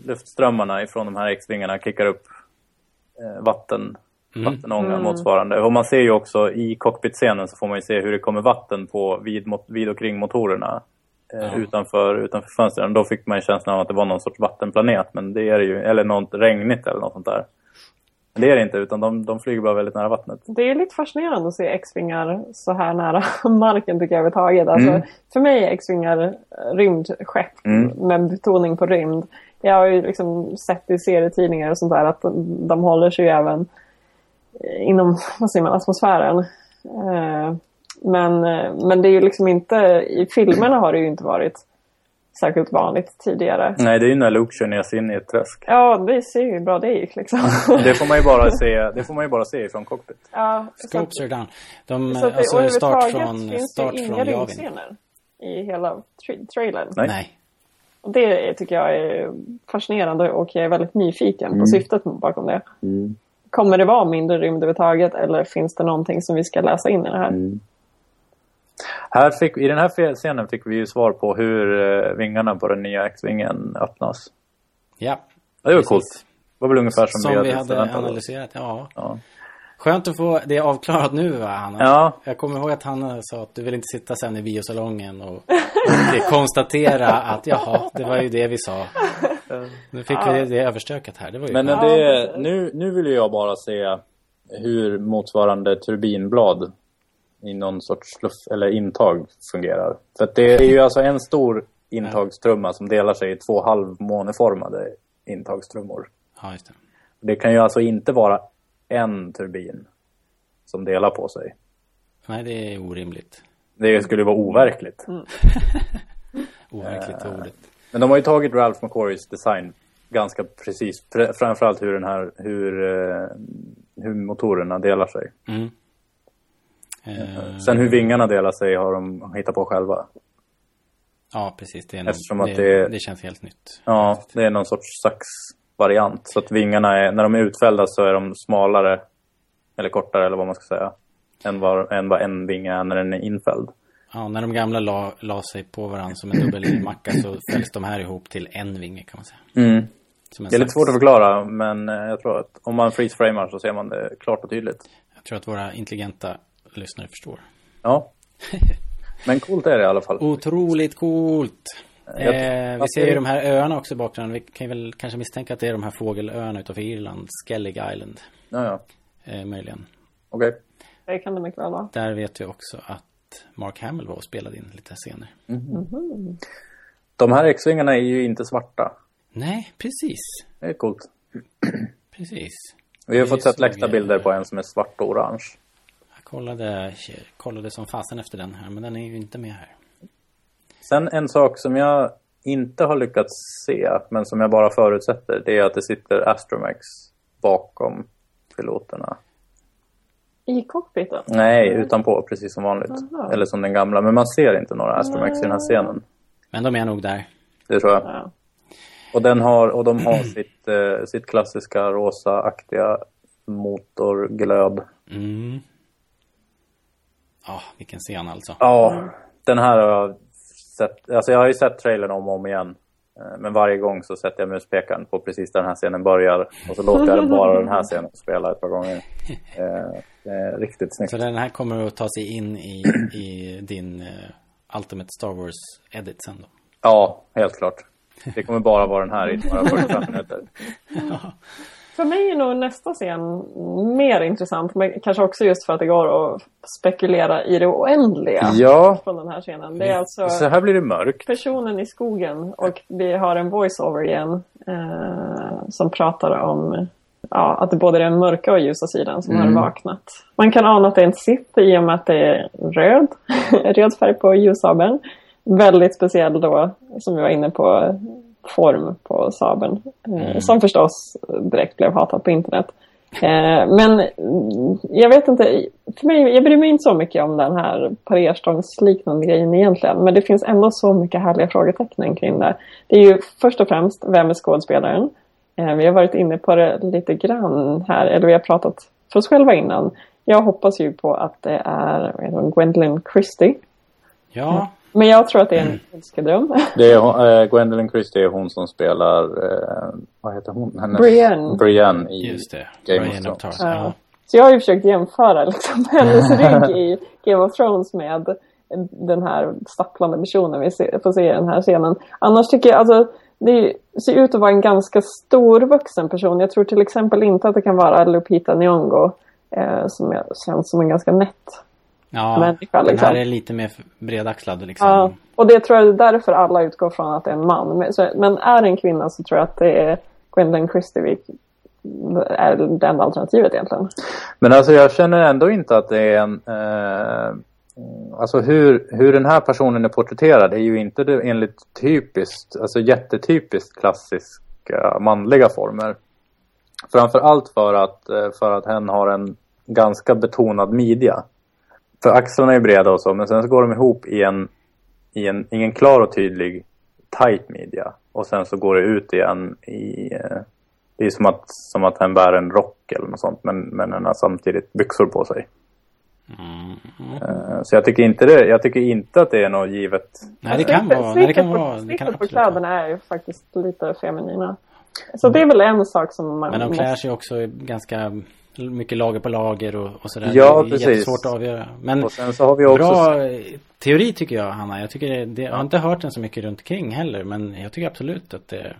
C: luftströmmarna ifrån de här X-vingarna kickar upp vatten, vattenånga motsvarande. Och man ser ju också i cockpitscenen så får man ju se hur det kommer vatten på vid, mot- vid och kring motorerna. Eh, utanför, utanför fönstren. Då fick man ju känslan av att det var någon sorts vattenplanet. Men det är det ju, eller något regnigt eller något sånt där. Men det är det inte, utan de, de flyger bara väldigt nära vattnet.
E: Det är lite fascinerande att se X-vingar så här nära marken tycker jag överhuvudtaget. Alltså,
C: Mm.
E: För mig är X-vingar rymdskepp
C: Mm.
E: med betoning på rymd. Jag har ju liksom sett i serietidningar och sånt där att de, håller sig ju även inom vad säger man, atmosfären. Eh, Men, eh, men det är ju liksom inte, i filmerna har det ju inte varit särskilt vanligt tidigare.
C: Nej, det är ju när Luke kör ner sig in i ett träsk.
E: Ja, det ser ju hur bra det gick liksom.
C: Det får man ju bara se, det får man ju bara se ifrån cockpit.
E: ja, att-
B: Scopes are down. De,
E: Så att det,
B: alltså
E: och
B: start från,
E: finns
B: start
E: det
B: från
E: inga rymdscener i hela tra- trailern.
C: Nej.
B: Nej.
E: Och det är- tycker jag är fascinerande och jag är väldigt nyfiken
C: Mm.
E: på syftet bakom det. Kommer det vara mindre rymd överhuvudtaget eller finns det någonting som vi ska läsa in i det här?
C: Mm. Här fick, I den här scenen fick vi ju svar på hur eh, vingarna på den nya X-vingen öppnas.
B: Ja.
C: Det var
B: Precis.
C: coolt. Det var väl ungefär som,
B: Som vi hade
C: oss.
B: analyserat, ja.
C: Ja.
B: Skönt att få det avklarat nu va, Hanna?
C: Ja.
B: Jag kommer ihåg att Hanna sa att du vill inte sitta sen i biosalongen och konstatera att jaha, det var ju det vi sa. Nu fick vi det, överstökat här. Det var ju
C: Men det, nu, nu vill jag bara se hur motsvarande turbinblad i någon sorts luft, eller intag fungerar. För att det är ju alltså en stor intagstrumma som delar sig i två halvmåneformade intagstrummor.
B: Ja, just det.
C: Det kan ju alltså inte vara en turbin som delar på sig.
B: Nej, det är orimligt.
C: Det skulle vara overkligt.
B: Overkligt
C: Eh.
B: ordet.
C: Men de har ju tagit Ralph McQuarries design ganska precis. Fr- Framförallt hur den här, hur, eh, hur motorerna delar sig.
B: Mm. Eh,
C: Sen hur vingarna delar sig har de hittat på själva.
B: ja, precis. Det, är
C: Eftersom
B: nog,
C: att
B: det,
C: det-
B: det känns helt nytt.
C: Ja, det är någon sorts saxvariant. Så att vingarna är, när de är utfällda så är de smalare, eller kortare eller vad man ska säga, än vad, än vad en vinge är när den är infälld.
B: Ja, när de gamla la, la sig på varandra som en dubbelmacka så fälls de här ihop till en vinge kan man säga.
C: Mm. Det är lite svårt att förklara, men eh, jag tror att om man freeze-framar så ser man det klart och tydligt.
B: Jag tror att våra intelligenta lyssnare förstår.
C: Ja. Men coolt är det i alla fall.
B: Otroligt coolt!
C: Jag-
B: Eh, vi ser ju de här öarna också i bakgrunden. Vi kan ju väl kanske misstänka att det är de här fågelöarna utanför Irland. Skellig Island,
C: Ja, ja.
B: eh, möjligen.
C: Okej.
E: Det kan det mycket väl vara.
B: Där vet vi också att Mark Hamill var och spelade in lite scener.
C: De här X-vingarna är ju inte svarta.
B: Nej, precis.
C: Det är coolt.
B: Precis.
C: Vi har fått sett läckta bilder på en som är svart och orange.
B: Jag kollade, kollade som fasen efter den här, men den är ju inte med här.
C: Sen en sak som jag inte har lyckats se, men som jag bara förutsätter, det är att det sitter Astromex bakom piloterna.
E: I cockpiten?
C: Nej, utanpå, precis som vanligt.
E: Aha.
C: Eller som den gamla, men man ser inte några Astromex i den här scenen.
B: Men de är nog där.
C: Det tror jag.
E: Ja.
C: Och, den har, och de har sitt, eh, sitt klassiska rosa-aktiga motorglöd.
B: Mm. Ja, vilken scen alltså.
C: Ja, den här har jag sett. Alltså jag har ju sett trailern om och om igen. Eh, Men varje gång så sätter jag muspekaren på precis där den här scenen börjar. Och så låter jag bara den här scenen spela ett par gånger. Eh, riktigt snyggt.
B: Så den här kommer att ta sig in i, i din eh, Ultimate Star Wars edit sen då.
C: Ja, helt klart. Det kommer bara vara den här i några 45 minuter.
E: För mig är nog nästa scen mer intressant. Men kanske också just för att det går att spekulera i det oändliga
C: Ja,
E: från den här scenen. Det är alltså
C: så här blir det mörkt.
E: personen i skogen och vi har en voice-over igen eh, som pratar om ja, att det både är den mörka och ljusa sidan som
C: Mm.
E: har vaknat. Man kan ana att det är en Sith i och med att det är röd, röd färg på ljussabeln. Väldigt speciell då, som vi var inne på, form på sabeln. Eh, Som förstås direkt blev hatad på internet. Eh, men mm, jag vet inte, för mig, jag bryr mig inte så mycket om den här parerstångsliknande grejen egentligen. Men det finns ändå så mycket härliga frågetecken kring det. Det är ju först och främst, vem är skådespelaren? Eh, vi har varit inne på det lite grann här, eller vi har pratat för oss själva innan. Jag hoppas ju på att det är Gwendolyn Christie.
B: Ja,
E: Men jag tror att det är en önskedröm.
C: Det är, hon- eh, Gwendolyn Christie är hon som spelar, eh, vad heter hon? Hennes,
E: Brienne.
C: Brienne i
B: just det.
C: Game of
B: Brian of
C: Thrones.
E: Ja. Så jag har ju försökt jämföra liksom, hennes rygg i Game of Thrones med den här stapplande personen vi får se i den här scenen. Annars tycker jag, alltså, det ser ut att vara en ganska storvuxen person. Jag tror till exempel inte att det kan vara Lupita Nyong'o eh, som jag, känns som en ganska nätt.
B: Ja,
E: Människa,
B: den
E: liksom.
B: här är lite mer bredaxlad liksom.
E: Ja, och det tror jag är därför alla utgår från att det är en man. Men, så, men är det en kvinna så tror jag att det är Gwendolyn Christie är det enda alternativet egentligen.
C: Men alltså jag känner ändå inte att det är en... Eh, alltså hur, hur den här personen är porträtterad är ju inte det enligt typiskt, alltså jättetypiskt klassiska manliga former. Framför allt för att, eh, för att hen har en ganska betonad midja. För axlarna är breda och så, men sen så går de ihop i en, i en, i en klar och tydlig tight midja. Och sen så går det ut igen i... Eh, det är som att, som att han bär en rock eller något sånt, men, men han har samtidigt byxor på sig. Eh, Så jag tycker, inte det, jag tycker inte att det är något givet.
B: Nej, det kan vara. Nej, det kan vara. Det kan
E: på kläderna är ju faktiskt lite feminina. Så det är väl en sak som man
B: Men de
E: måste...
B: klär sig också ganska mycket lager på lager och, och sådär.
C: Ja,
B: det är
C: precis.
B: jättesvårt att avgöra. Men
C: Och sen så har vi också...
B: bra teori tycker jag, Hanna. Jag, tycker det, det, jag har inte hört den så mycket runt omkring heller. Men jag tycker absolut att det,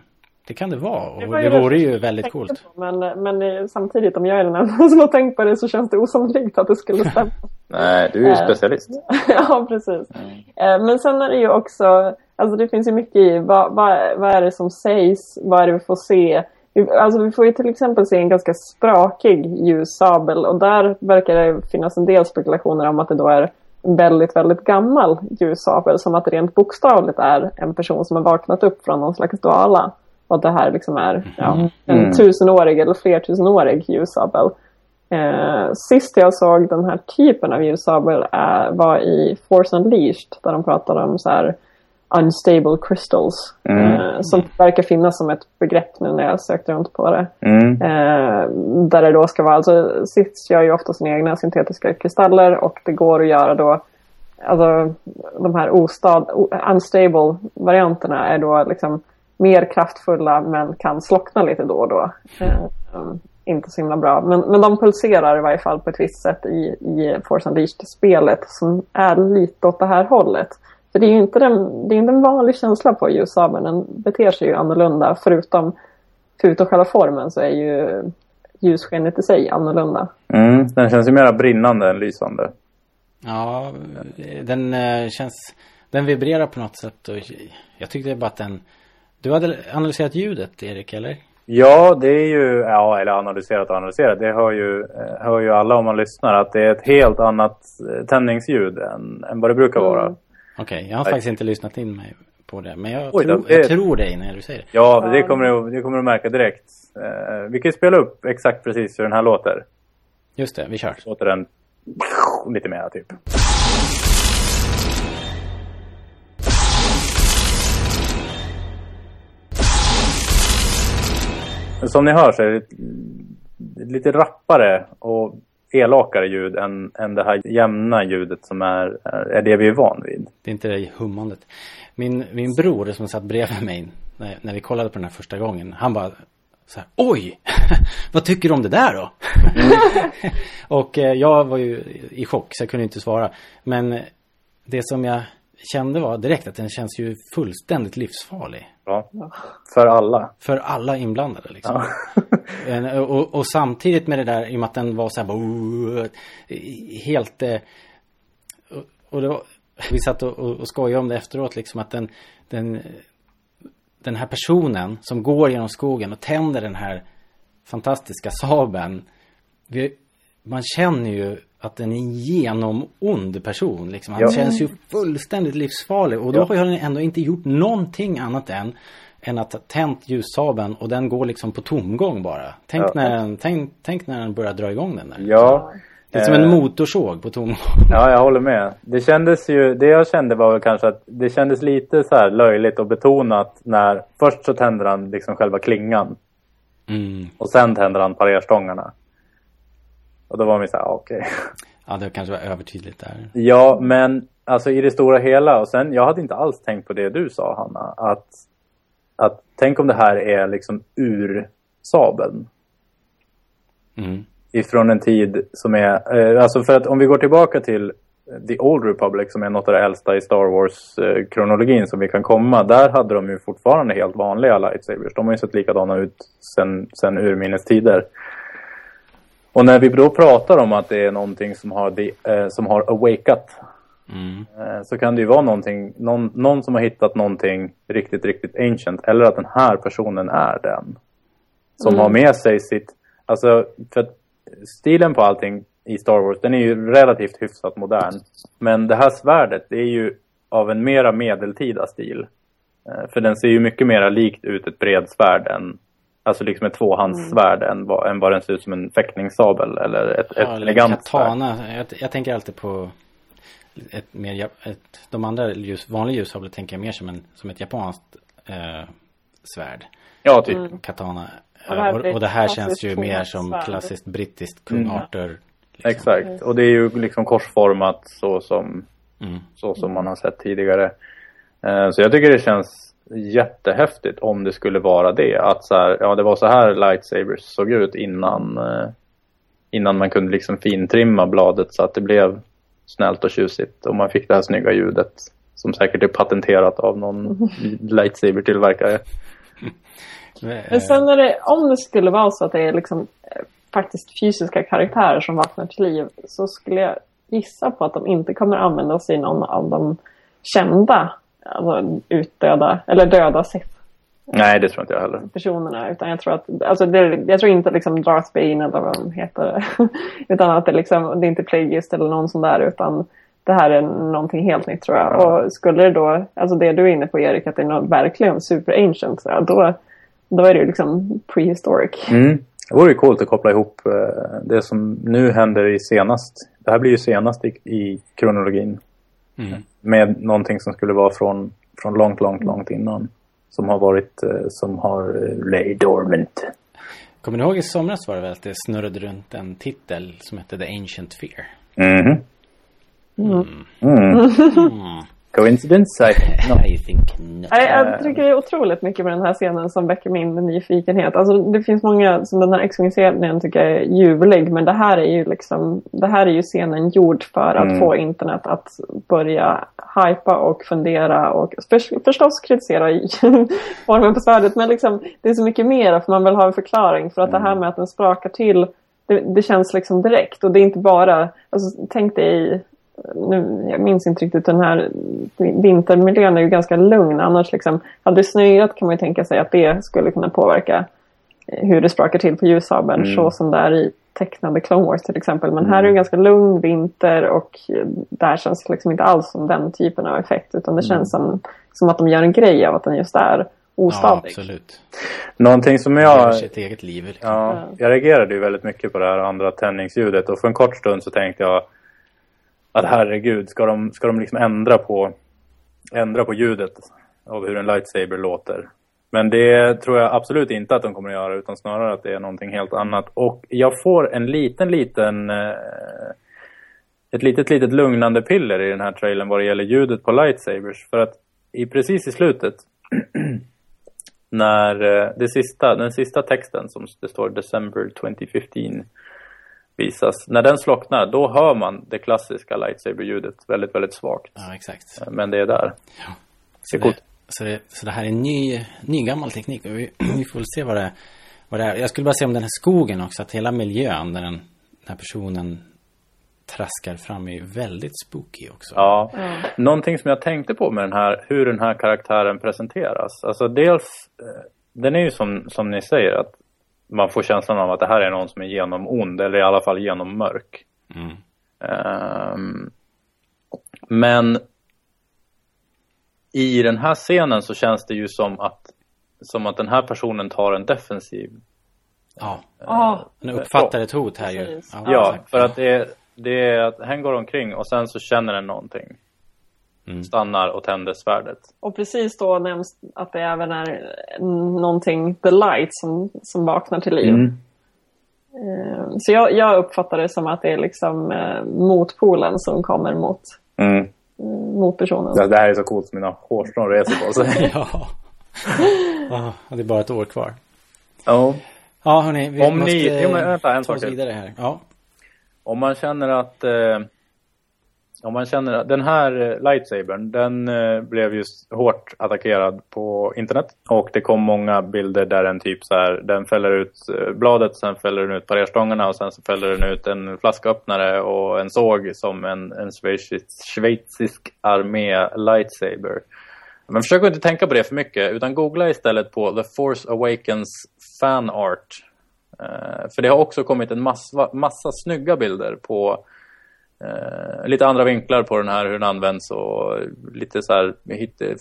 B: det kan det vara. Och
E: var
B: det,
E: ju det
B: vore ju väldigt coolt.
E: på, Men, men eh, samtidigt, om jag är den enda som har tänkt på det så känns det osannolikt att det skulle stämma.
C: Nej, du är ju
E: Eh.
C: specialist.
E: ja, precis. Eh, Men sen är det ju också, alltså det finns ju mycket i vad, vad, vad är det som sägs, vad är det vi får se. Vi, alltså vi får ju till exempel se en ganska sprakig ljussabel och där verkar det finnas en del spekulationer om att det då är en väldigt, väldigt gammal ljussabel som att det rent bokstavligt är en person som har vaknat upp från någon slags dvala. Och att det här liksom är ja, en
C: Mm.
E: tusenårig eller flertusenårig ljussabel. Eh, sist jag såg den här typen av ljussabel eh, var i Force Unleashed där de pratade om så här unstable crystals.
C: Mm.
E: Eh, som verkar finnas som ett begrepp nu när jag sökte runt på det.
C: Mm.
E: Eh, där det då ska vara, alltså Sith gör ju ofta sina egna syntetiska kristaller och det går att göra då alltså de här ostad, o- unstable varianterna är då liksom mer kraftfulla men kan slockna lite då och då. Eh, um, inte så himla bra. Men, men de pulserar i varje fall på ett visst sätt i, i Force Unleashed-spelet som är lite åt det här hållet. För det är ju inte, den, det är inte en vanlig känsla på ljussabeln. Den beter sig ju annorlunda. Förutom, förutom själva formen så är ju ljusskenet i sig annorlunda.
C: Mm, den känns ju mera brinnande än lysande.
B: Ja, den eh, känns... Den vibrerar på något sätt och jag tyckte bara att den... Du hade analyserat ljudet, Erik, eller?
C: Ja, det är ju, ja eller analyserat och analyserat. Det hör ju, hör ju alla om man lyssnar att det är ett helt annat eh, tändningsljud än, än vad det brukar vara.
E: Mm.
B: Okej, jag har faktiskt inte lyssnat in mig på det. Men jag,
C: Oj då,
B: tror,
C: det-
B: jag tror dig när du säger det.
C: Ja, det kommer, du, det kommer du märka direkt. Eh, vi kan ju spela upp exakt precis hur den här låter.
B: Just det, vi kör.
C: Låter den lite mer typ. Som ni hör så är det lite rappare och elakare ljud än, än det här jämna ljudet som är, är, det vi är van vid.
B: Det är inte det hummandet. Min, min bror som satt bredvid mig när, när vi kollade på den här första gången. Han bara så här, oj! Vad tycker du om det där då? och eh, jag var ju i chock så jag kunde inte svara. Men det som jag kände var direkt att den känns ju fullständigt livsfarlig.
C: Ja. För alla.
B: För alla inblandade liksom.
C: Ja.
B: Och, och samtidigt med det där, i och med att den var så här bara, helt... eh, Och, och det var, vi satt och, och, och skojade om det efteråt, liksom att den, den, den här personen som går genom skogen och tänder den här fantastiska sabeln. Vi, man känner ju att den är en genomond person. Liksom. Han
C: Ja.
B: känns ju fullständigt livsfarlig. Och då
C: Ja.
B: har han ändå inte gjort någonting annat än än att tänt ljussabeln och den går liksom på tomgång bara. Tänk,
C: Ja.
B: när, den, tänk, tänk när den börjar dra igång den där.
C: Ja.
B: Det är som en
C: Eh,
B: motorsåg på tomgång.
C: Ja, jag håller med. Det kändes ju, det jag kände var väl kanske att det kändes lite så här löjligt och betonat när först så tänder han liksom själva klingan
B: Mm.
C: och sen tänder han parerstångarna. Och då var man så här, okej.
B: Ja, det kanske var övertydligt där.
C: Ja, men alltså i det stora hela och sen, jag hade inte alls tänkt på det du sa Hanna, att, att tänk om det här är liksom ur sabeln.
B: Mm.
C: ifrån en tid som är, eh, alltså för att om vi går tillbaka till The Old Republic som är något av det äldsta i Star Wars-kronologin som vi kan komma. Där hade de ju fortfarande helt vanliga lightsabers. De har ju sett likadana ut sen, sen urminnes tider. Och när vi då pratar om att det är någonting som har, de, eh, som har awakat
B: Mm.
C: eh, så kan det ju vara någonting, någon, någon som har hittat någonting riktigt, riktigt ancient. Eller att den här personen är den. Som har med sig sitt, alltså för att stilen på allting i Star Wars, den är ju relativt hyfsat modern. Men det här svärdet, det är ju av en mera medeltida stil. Eh, För den ser ju mycket mera likt ut ett bredsvärd än, alltså liksom ett tvåhandssvärd än, vad, än vad den ser ut som en fäktningssabel eller ett, ett
B: Ja, eller
C: elegant svärd.
B: katana. Jag, jag tänker alltid på ett mer, ja- ett, de andra ljus, vanliga ljussablar tänker jag mer som, en, som ett japanskt eh, svärd.
C: Ja, typ.
B: Katana.
E: Och det här
B: och, och det här
E: ett
B: känns ju mer som
E: tvåhandssvärd.
B: klassiskt brittiskt kung
C: Mm.
B: Arthur. liksom.
C: Exakt. Och det är ju liksom korsformat så som,
B: Mm.
C: så som man har sett tidigare. Eh, Så jag tycker det känns jättehäftigt om det skulle vara det. Att så här, ja det var så här lightsabers såg ut innan, eh, innan man kunde liksom fintrimma bladet så att det blev snällt och tjusigt. Och man fick det här snygga ljudet som säkert är patenterat av någon lightsaber-tillverkare.
B: Eh,
E: Men sen är det, om det skulle vara så att det är liksom eh, faktiskt fysiska karaktärer som vaknar till liv så skulle jag gissa på att de inte kommer använda sig någon av de kända, alltså utdöda, eller döda Sith
C: Nej, det tror inte jag heller.
E: personerna. Utan jag tror att, alltså det, jag tror inte liksom Darth Bane eller vad de heter. utan att det liksom, det är inte Plagueist eller någon sån där utan det här är någonting helt nytt tror jag. Och skulle det då, alltså det du är inne på Erik, att det är något verkligen super ancient, så då, då är det ju liksom prehistoric.
C: Mm. Det vore ju coolt att koppla ihop eh, det som nu händer i senast. Det här blir ju senast i, i kronologin.
B: Mm.
C: Med någonting som skulle vara från, från långt, långt, långt innan. Som har varit, eh, som har eh, lay dormant.
B: Kommer du ihåg i somras var det väl att det snurrade runt en titel som hette The Ancient Fear?
C: Mhm. Coincidence? I think not.
B: I think not.
E: Nej, jag tycker det är otroligt mycket med den här scenen som väcker min nyfikenhet. Alltså, det finns många, som den här X-Wing-scenen tycker jag är ljuvlig. Men det här är ju liksom, det här är ju scenen gjord för att få internet att börja hypa och fundera och för, förstås kritisera i formen på svärdet. Men liksom, det är så mycket mer för man vill ha en förklaring. För att det här med att den sprakar till, det, det känns liksom direkt. Och det är inte bara, alltså, tänk dig nu, jag minns inte riktigt den här vintermiljön är ju ganska lugn. Annars liksom, hade det snöat kan man ju tänka sig att det skulle kunna påverka eh, hur det sprakar till på ljussabeln. Så som det är i tecknade Clone Wars till exempel. Men här är det en ganska lugn vinter och eh, där känns det liksom inte alls som den typen av effekt. Utan det känns som, som att de gör en grej av att den just är
B: Ja,
E: ostadig.
B: absolut.
C: Någonting som jag...
B: sitt eget liv. Liksom.
C: Ja, jag reagerade ju väldigt mycket på det här andra tändningsljudet och för en kort stund så tänkte jag att herregud, ska de, ska de liksom ändra på, ändra på ljudet av hur en lightsaber låter? Men det tror jag absolut inte att de kommer att göra utan snarare att det är någonting helt annat. Och jag får en liten, liten eh, ett litet, litet lugnande piller i den här trailern vad det gäller ljudet på lightsabers. För att i, precis i slutet när eh, det sista, den sista texten som det står December 2015 visas. När den slocknar, då hör man det klassiska lightsaber-ljudet väldigt, väldigt svagt.
B: Ja, exakt.
C: Men det är där.
B: Så
C: Det är
B: det, så, det, så det här är ny, ny gammal teknik. Vi, vi får väl se vad det, vad det är. Jag skulle bara se om den här skogen också. Att hela miljön där den, den här personen traskar fram är ju väldigt spooky också.
C: Ja. Någonting som jag tänkte på med den här, hur den här karaktären presenteras. Alltså dels, eh, den är ju som, som ni säger att man får känslan av att det här är någon som är genom ond eller i alla fall genom mörk.
B: Mm.
C: Ehm, men i den här scenen så känns det ju som att, som att den här personen tar en defensiv.
B: Ja,
E: Ja,
B: den uppfattar ett hot här ju.
C: Ja,
B: exakt.
C: för att det är, det är att hen går omkring och sen så känner den någonting.
B: Mm.
C: Stannar och tänder svärdet.
E: Och precis då nämns att det även är någonting, the light, som, som vaknar till liv.
C: Mm.
E: Eh, Så jag, jag uppfattar det som att det är liksom eh, motpolen som kommer mot,
C: Mm.
E: mot personen.
C: Det, det här är så coolt, mina hårstrån reser på sig.
B: ja. ja. och Det är bara ett år kvar.
C: ja.
B: Ja, hörni. Vi
C: Om
B: måste
C: ni- jo, men vänta, en
B: ta oss vidare här. Ja.
C: Om man känner att eh, om man känner den här eh, lightsabern, den eh, blev just hårt attackerad på internet. Och det kom många bilder där den typ så här, den fäller ut eh, bladet, sen fäller den ut parerstångarna och sen så fäller den ut en flasköppnare och en såg som en, en schweizisk, schweizisk armé lightsaber. Men försök inte tänka på det för mycket, utan googla istället på The Force Awakens fan art. För det har också kommit en massa, massa snygga bilder på eh, lite andra vinklar på den här, hur den används och lite så här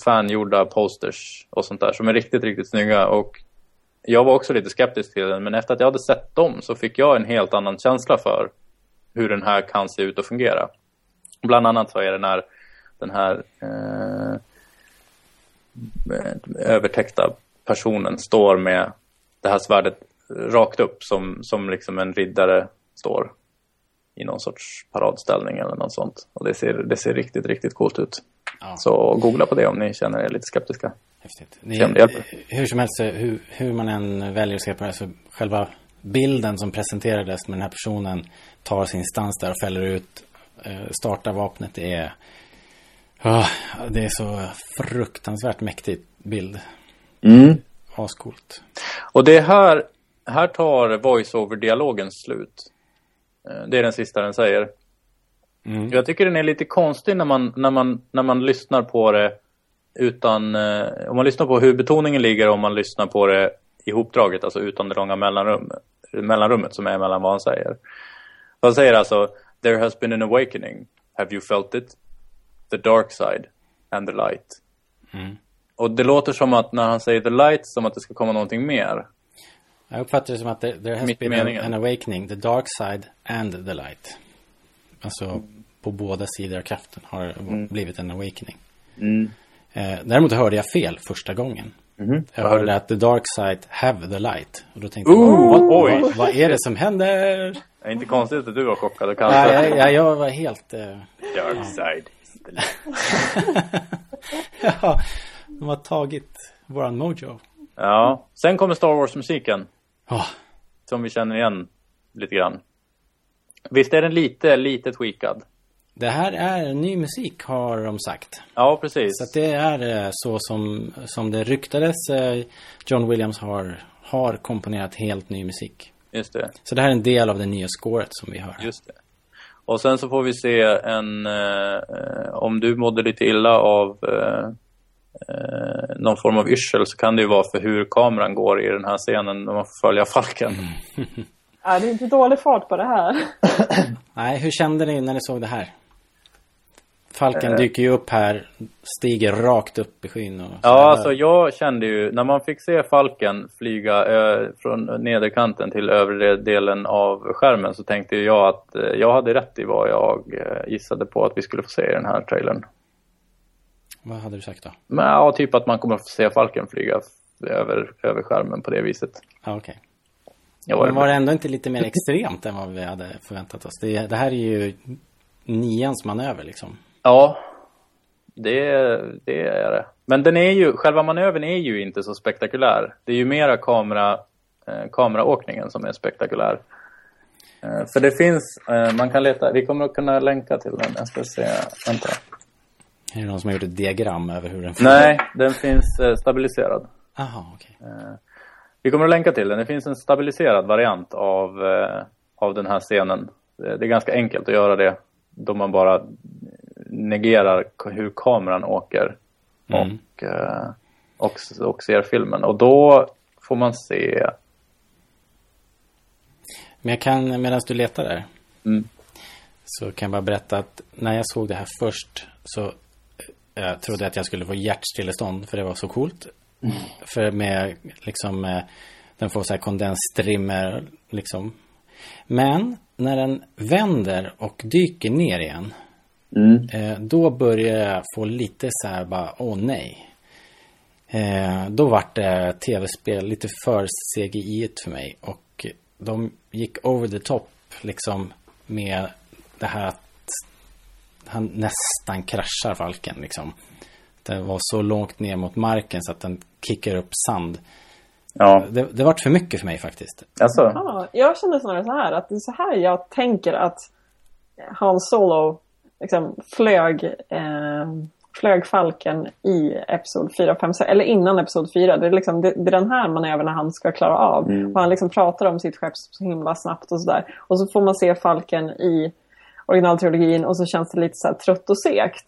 C: fangjorda posters och sånt där som är riktigt, riktigt snygga. Och jag var också lite skeptisk till den, men efter att jag hade sett dem så fick jag en helt annan känsla för hur den här kan se ut och fungera. Bland annat så är den här, den här eh, övertäckta personen står med det här svärdet rakt upp som, som liksom en riddare står i någon sorts paradställning eller något sånt. Och det ser, det ser riktigt, riktigt coolt ut.
B: Ja.
C: Så googla på det om ni känner er lite skeptiska.
B: Häftigt.
C: Se om det hjälper.
B: hur som helst, hur, hur man än väljer att se på det, så själva bilden som presenterades med den här personen tar sin stans där och fäller ut, eh, startar vapnet. Det är, ah, det är så fruktansvärt mäktig bild. Ascoolt.
C: Och det är här, här tar voice-over-dialogen slut. Eh, Det är den sista den säger.
B: Mm.
C: Jag tycker den är lite konstig när man, när man, när man lyssnar på det utan, eh, om man lyssnar på hur betoningen ligger om man lyssnar på det ihopdraget, alltså utan det långa mellanrum, mellanrummet som är mellan vad han säger. Han säger alltså, there has been an awakening. Have you felt it? The dark side and the light.
B: Mm.
C: Och det låter som att när han säger the light, som att det ska komma någonting mer.
B: Jag uppfattar det som att there, has
C: Mitt
B: been
C: meningen.
B: an awakening, the dark side and the light. Alltså på båda sidor av kraften har blivit en awakening. Eh, däremot hörde jag fel första gången. Jag
C: Vad hörde
B: att the dark side have the light. Och då tänkte
C: Ooh,
B: jag, vad,
C: oj.
B: vad, vad är det som händer?
C: Det är inte konstigt att du var chockad och
B: Ja,
C: kanske.
B: jag, jag, jag var helt... Eh,
C: Dark side.
B: ja, de har tagit våran mojo.
C: Ja, sen kommer Star Wars-musiken.
B: Ja,
C: Som vi känner igen lite grann. Visst är den lite, lite tweakad?
B: det här är ny musik har de sagt.
C: Ja, precis.
B: Så det är eh, så som, som det ryktades. eh, John Williams har, har komponerat helt ny musik.
C: Just det.
B: Så det här är en del av det nya scoret som vi hör.
C: Just det. Och sen så får vi se en... Eh, eh, om du mådde lite illa av eh, eh, någon form av yrsel så kan det ju vara för hur kameran går i den här scenen när man får följa Falken.
E: Ja, det är inte dålig fart på det här.
B: Nej, hur kände ni när ni såg det här? Falken
C: Eh.
B: dyker ju upp här, stiger rakt upp i skyn och så
C: Ja, alltså jag kände ju, när man fick se Falken flyga ö, från nederkanten till övre delen av skärmen så tänkte jag att eh, jag hade rätt i vad jag eh, gissade på att vi skulle få se i den här trailern.
B: Vad hade du sagt då?
C: Men ja, typ att man kommer att få se Falken flyga över, över skärmen på det viset.
B: Ja, okej.
C: Jag var
B: Men var det ändå inte lite mer extremt än vad vi hade förväntat oss? Det, det här är ju nians manöver liksom.
C: Ja, det, det är det. Men den är ju, själva manövern är ju inte så spektakulär. Det är ju mera kamera, eh, kameraåkningen som är spektakulär. Eh, för det finns, eh, man kan leta, vi kommer att kunna länka till den. Jag ska se, vänta.
B: Är det någon som har gjort ett diagram över hur den
C: Nej, den finns eh, stabiliserad.
B: Aha, okej.
C: Vi kommer att länka till den. Det finns en stabiliserad variant av, eh, av den här scenen. Eh, Det är ganska enkelt att göra det. Då man bara negerar hur kameran åker.
B: Mm.
C: Och, eh, och, och ser filmen. Och då får man se...
B: Men jag kan, medan du letar där,
C: Mm.
B: så kan jag bara berätta att när jag såg det här först så eh, jag trodde jag att jag skulle få hjärtstillestånd för det var så coolt. För med liksom, eh, den får så här kondensstrimmer liksom. Men när den vänder och dyker ner igen, eh, då börjar jag få lite så här bara, åh nej. Eh, då vart det tv-spel lite för CGI för mig och de gick over the top liksom med det här att han nästan kraschar Falken liksom. Det var så långt ner mot marken så att den kickar upp sand.
C: Ja,
B: Det, det vart för mycket för mig faktiskt.
C: alltså.
E: Ja, jag känner snarare så här att det är så här jag tänker att Han Solo liksom flög, eh, flög Falken i Episod 4, 5, 6, eller innan Episod 4. Det är, liksom, det, det är den här manövern han ska klara av. Och han liksom pratar om sitt skepp så himla snabbt och sådär. Och så får man se Falken i originaltrilogin och så känns det lite så här trött och segt.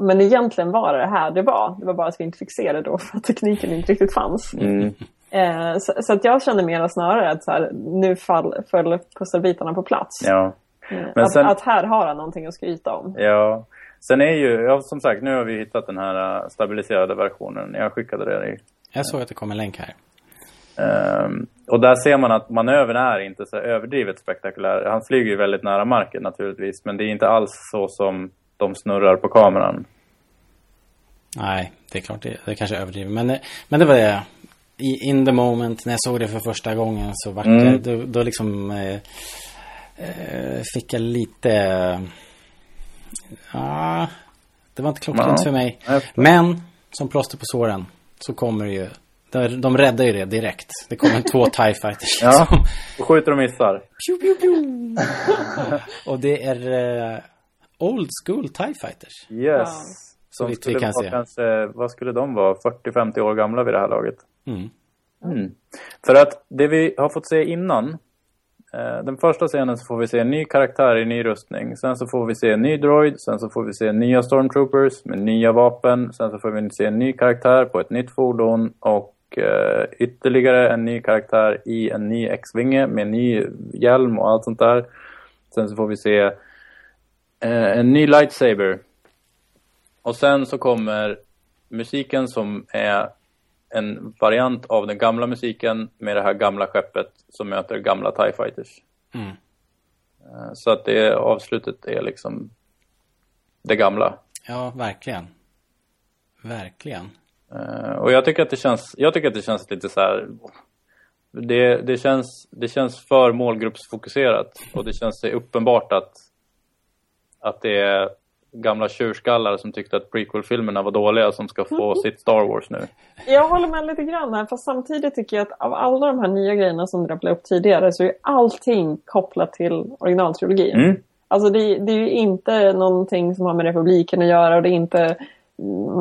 E: Men egentligen var det det här det var. Det var bara att vi inte fick se det då för att tekniken inte riktigt fanns.
C: Mm.
E: Eh, så, så att jag känner mer snarare att så här, nu fall, föll pusselbitarna på plats.
C: Ja.
E: Eh,
C: Men
E: att,
C: sen-
E: att här har han någonting att skryta om.
C: Ja. Sen är ju, ja, som sagt, nu har vi hittat den här eh, stabiliserade versionen. Jag skickade det i
B: Jag såg att det kom en länk här.
C: Ehm, och där ser man att manövern är inte så överdrivet spektakulär. Han flyger ju väldigt nära marken naturligtvis, men det är inte alls så som de snurrar på kameran.
B: Nej, det är klart det, det kanske är överdrivet. Men, men det var det. I, in the moment, när jag såg det för första gången så vart
C: Mm.
B: jag, då, då liksom eh, eh, fick jag lite... Ja, det var inte klockrent
C: Ja,
B: för mig. Men, som plåster på såren, så kommer det ju... De, de räddar ju det direkt. Det kommer två TIE fighters.
C: Ja,
B: liksom.
C: och skjuter och missar.
B: Pew, pew, pew. Och det är eh, old school TIE fighters.
C: Yes.
B: Så
C: Som
B: vitt vi
C: skulle
B: kan
C: vara
B: se.
C: kanske, vad skulle de vara? 40-50 år gamla vid det här laget.
B: Mm.
C: Mm. För att det vi har fått se innan, eh, den första scenen så får vi se en ny karaktär i ny rustning. Sen så får vi se en ny droid, sen så får vi se nya stormtroopers med nya vapen. Sen så får vi se en ny karaktär på ett nytt fordon och eh, ytterligare en ny karaktär i en ny X-vinge med ny hjälm och allt sånt där. Sen så får vi se eh, en ny lightsaber. Och sen så kommer musiken som är en variant av den gamla musiken med det här gamla skeppet som möter gamla TIE Fighters.
B: Mm.
C: Eh, Så att det avslutet är liksom det gamla.
B: Ja, verkligen. Verkligen.
C: Eh, Och jag tycker att det känns, jag tycker att det känns lite så här. Det, det, känns, det känns för målgruppsfokuserat och det känns uppenbart att, att det är gamla tjurskallar som tyckte att prequel-filmerna var dåliga som ska få sitt Star Wars nu.
E: Jag håller med lite grann här, fast samtidigt tycker jag att av alla de här nya grejerna som rapplade upp tidigare så är allting kopplat till originaltrilogin.
C: Mm.
E: Alltså det, det är ju inte någonting som har med republiken att göra och det är inte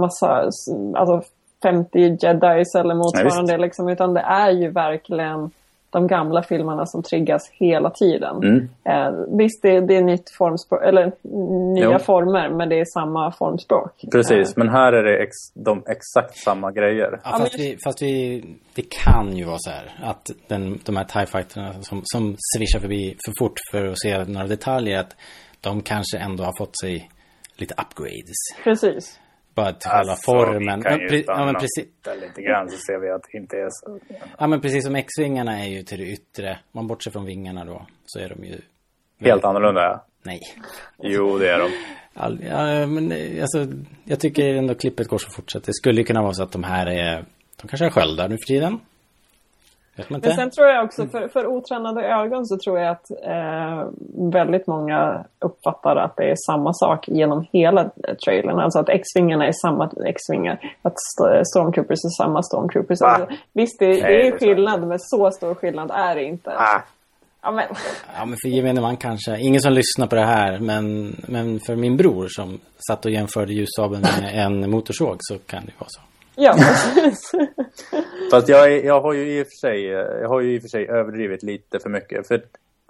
E: massa, alltså 50 jedis eller motsvarande liksom, utan det är ju verkligen de gamla filmerna som triggas hela tiden.
C: Mm.
E: Eh, visst, det, det är nytt formspråk, eller nya
C: Jo.
E: former, men det är samma formspråk.
C: Precis, men här är det ex, de exakt samma grejer.
B: Ja, fast, vi, fast vi, det kan ju vara så här att den, de här TIE fighterna som, som svischar förbi för fort för att se några detaljer, att de kanske ändå har fått sig lite upgrades.
E: Precis.
B: Bara till själva formen.
C: Alltså, Vi kan ju
B: pre- ja, men precis,
C: lite grann så ser vi att det inte är så.
B: ja, men precis som X-vingarna är ju till det yttre. Man bortser från vingarna då, så är de ju...
C: Helt annorlunda ja.
B: Nej.
C: Jo, det är de.
B: All, ja, men alltså, jag tycker ändå klippet går så fort så att det skulle kunna vara så att de här är... De kanske är sköldar nu för tiden.
E: Men sen tror jag också, för, för otränade ögon så tror jag att eh, väldigt många uppfattar att det är samma sak genom hela eh, trailern. Alltså att X-vingarna är samma X-vingar. Att st- Stormtroopers är samma Stormtroopers. Alltså, visst, det,
C: Nej,
E: det är skillnad, men så stor skillnad är det inte.
C: Ah,
E: Ja, men,
B: Ja, men för gemene man kanske. Ingen som lyssnar på det här, men, men för min bror som satt och jämförde ljussabeln med en motorsåg så kan det vara så.
E: Ja, precis.
C: Fast jag, jag har ju i och för sig, jag har ju i och för sig överdrivit lite för mycket. För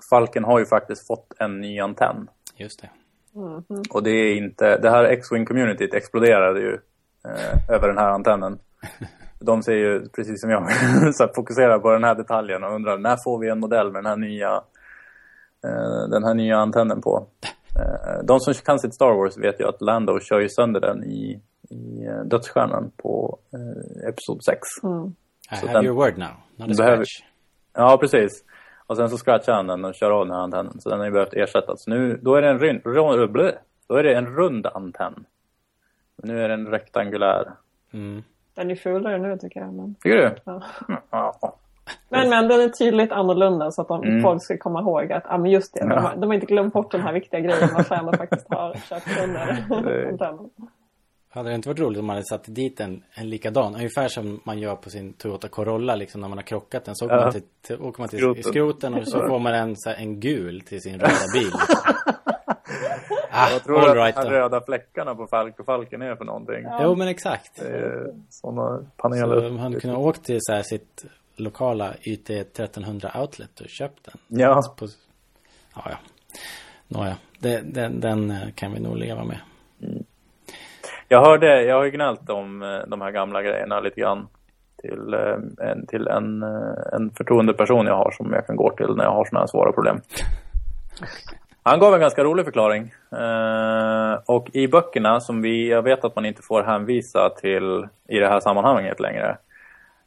C: Falken har ju faktiskt fått en ny antenn.
B: Just det.
C: Och det är inte, det här X-Wing-communityt exploderade ju eh, över den här antennen. De ser ju, precis som jag, så fokuserar på den här detaljen och undrar när får vi en modell med den här nya, eh, den här nya antennen på. Eh, de som kan sitt Star Wars vet ju att Lando kör ju sönder den i, i eh, Dödsstjärnan på eh, Episod 6.
B: I
C: Så
B: have
C: den-
B: your word now, not a
C: Behöver-
B: scratch.
C: Ja, precis. Och sen så scratchar han den och kör av den här antennen. Så den har ju behövt ersättas. Nu, då är det en, ryn, rund, blö, då är det en rund antenn. Men nu är den rektangulär.
B: Mm.
E: Den är fulare nu tycker jag. Men,
C: Tycker du?
E: ja.
C: Mm, Ja.
E: men, men den är tydligt annorlunda så att de,
C: Mm.
E: folk ska komma ihåg att ah, men just det, de,
C: Ja.
E: har, de har inte glömt bort den här viktiga grejen varför Fandom faktiskt har köpt sönder antennen.
B: Hade det inte varit roligt om man hade satt dit en, en likadan? Ungefär som man gör på sin Toyota Corolla liksom när man har krockat den. Så åker
C: Ja.
B: man till, till, åker man till
C: Skroten.
B: skroten och så får man en, så här, en gul till sin röda bil. ah,
C: Vad tror att
B: right
C: de röda fläckarna på Falk och Falken är för någonting?
B: Jo men exakt.
C: Sådana
B: Så
C: paneler.
B: man hade kunnat åka till så här, sitt lokala YT 1300 outlet och köpt den.
C: Ja,
B: På, ja, ja. Nåja, det, den, den eh, kan vi nog leva med
C: jag hörde, jag har ju gnällt om eh, de här gamla grejerna lite grann. Till, eh, en, till en, eh, en förtroendeperson jag har som jag kan gå till när jag har sådana här svåra problem. Han gav en ganska rolig förklaring. Eh, och i böckerna som vi, jag vet att man inte får hänvisa till i det här sammanhanget längre.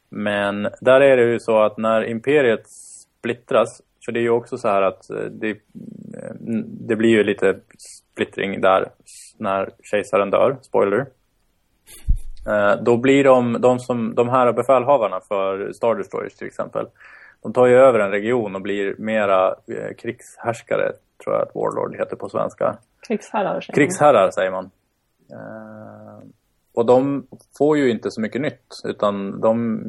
C: Men där är det ju så att när imperiet splittras, för det är ju också så här att det, det blir ju lite splittring där när kejsaren dör, spoiler. Eh, Då blir de, de, som, de här befälhavarna för Star Destroyers till exempel, de tar ju över en region och blir mera eh, krigshärskare, tror jag att Warlord heter på svenska.
E: Krigsherrar. säger man.
C: Krigsherrar säger man. Eh, och de får ju inte så mycket nytt, utan de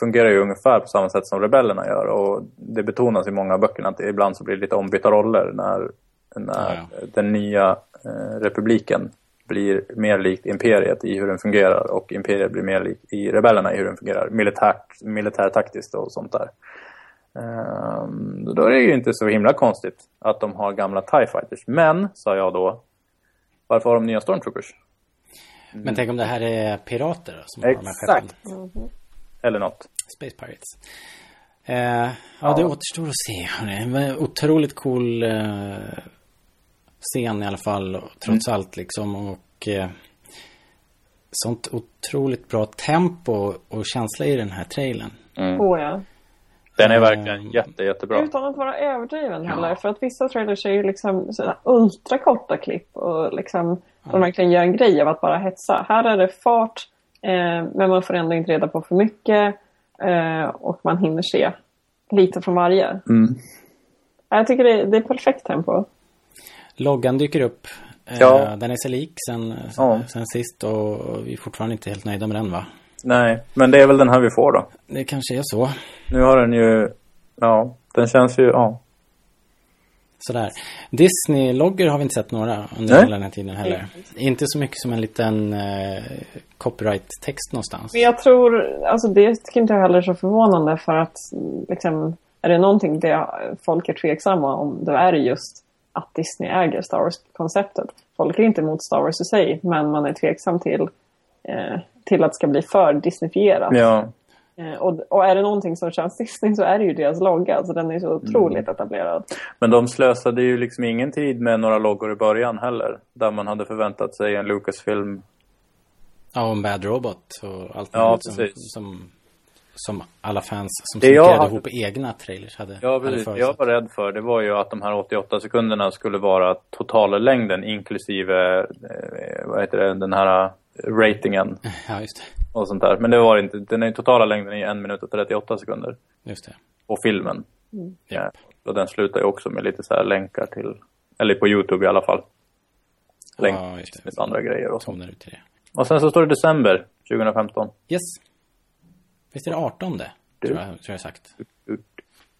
C: fungerar ju ungefär på samma sätt som rebellerna gör. Och det betonas i många av böckerna att det ibland så blir det lite ombytta roller när, när
B: Ja,
C: den nya eh, republiken blir mer likt imperiet i hur den fungerar och imperiet blir mer likt i rebellerna i hur den fungerar militärt, militärtaktiskt och sånt där. Ehm, då är det ju inte så himla konstigt att de har gamla TIE Fighters. Men, sa jag då, varför har de nya Stormtroopers?
B: Men tänk om det här är pirater då, som har de här
C: Exakt.
B: skeppen.
C: Eller något.
B: Space Pirates. Eh, ja, det återstår att se. Hörni. Men Otroligt cool eh, scen i alla fall. Trots allt liksom. Och eh, sånt otroligt bra tempo och känsla i den här trailern.
E: Oh, ja.
C: Den är verkligen jätte, jättebra.
E: Utan att vara överdriven heller. För att vissa trailers är ju liksom ultrakorta klipp och liksom de verkligen gör en grej av att bara hetsa. Här är det fart eh, men man får ändå inte reda på för mycket eh, och man hinner se lite från varje.
C: Mm.
E: Jag tycker det är, det är perfekt tempo.
B: Loggan dyker upp Eh,
C: Ja.
B: Den är sig lik sen,
C: Ja.
B: sen sist och vi är fortfarande inte helt nöjda med den va?
C: Nej, men det är väl den här vi får då.
B: Det kanske är så.
C: Nu har den ju... Ja, den känns ju... Ja.
B: Sådär. Disney-loggor har vi inte sett några under
C: Nej.
B: hela den här tiden heller. Inte så mycket som en liten eh, copyright-text någonstans.
E: Men jag tror, alltså det tycker inte jag heller är så förvånande för att liksom, är det någonting det folk är tveksamma om, då är det just att Disney äger Star Wars-konceptet. Folk är inte emot Star Wars i sig, men man är tveksam till, eh, till att det ska bli för Disneyfierat.
C: Ja.
E: Eh, och, och är det någonting som känns Disney så är det ju deras logga, alltså den är så otroligt
C: Mm.
E: etablerad.
C: Men de slösade ju liksom ingen tid med några loggor i början heller. Där man hade förväntat sig en Lucasfilm.
B: Ja, och en Bad Robot och allt
C: Ja,
B: som,
C: precis.
B: som, som alla fans som
C: Det jag
B: snickrade
C: hade-
B: ihop egna trailers hade,
C: Ja,
B: hade
C: precis.
B: Förutsett.
C: jag var rädd för det var ju att de här 88 sekunderna skulle vara totallängden inklusive, eh, vad heter det, den här ratingen
B: Ja, just det.
C: och sånt där. Men det var det inte. Den är totala längden i en minut och 38 sekunder.
B: Just det.
C: Och filmen.
B: Ja.
C: Ja. Och den slutar ju också med lite så här länkar till, eller på Youtube i alla fall. Länkar
B: Ja, just
C: till
B: det.
C: andra grejer och.
B: Tonar ut till det.
C: Och sen så står det december 2015.
B: Yes. Visst är det 18 tror jag, tror jag sagt.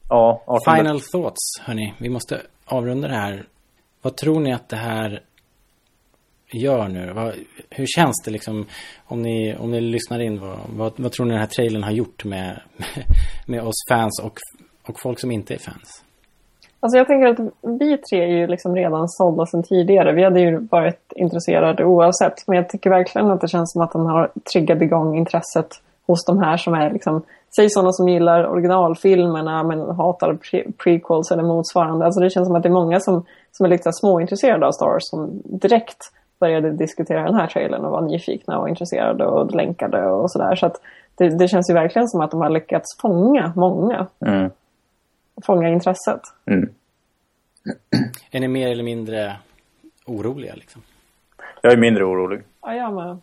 C: Ja, 18
B: Final thoughts, hörni. Vi måste avrunda det här. Vad tror ni att det här gör nu? Vad, hur känns det liksom om ni, om ni lyssnar in? Vad, vad, vad tror ni den här trailern har gjort med, med oss fans och, och folk som inte är fans?
E: Alltså jag tänker att vi tre är ju liksom redan sålda sedan tidigare. Vi hade ju varit intresserade oavsett. Men jag tycker verkligen att det känns som att den har triggat igång intresset hos de här som är liksom, säg sådana som gillar originalfilmerna men hatar pre- prequels eller motsvarande. Alltså det känns som att det är många som, som är lite småintresserade av Star Wars som direkt började diskutera den här trailern och var nyfikna och intresserade och länkade och sådär. Så att det, det känns ju verkligen som att de har lyckats fånga många.
C: Mm.
E: Fånga intresset.
C: Mm.
B: Är ni mer eller mindre oroliga liksom?
C: Jag är mindre orolig.
E: Ja, jag med.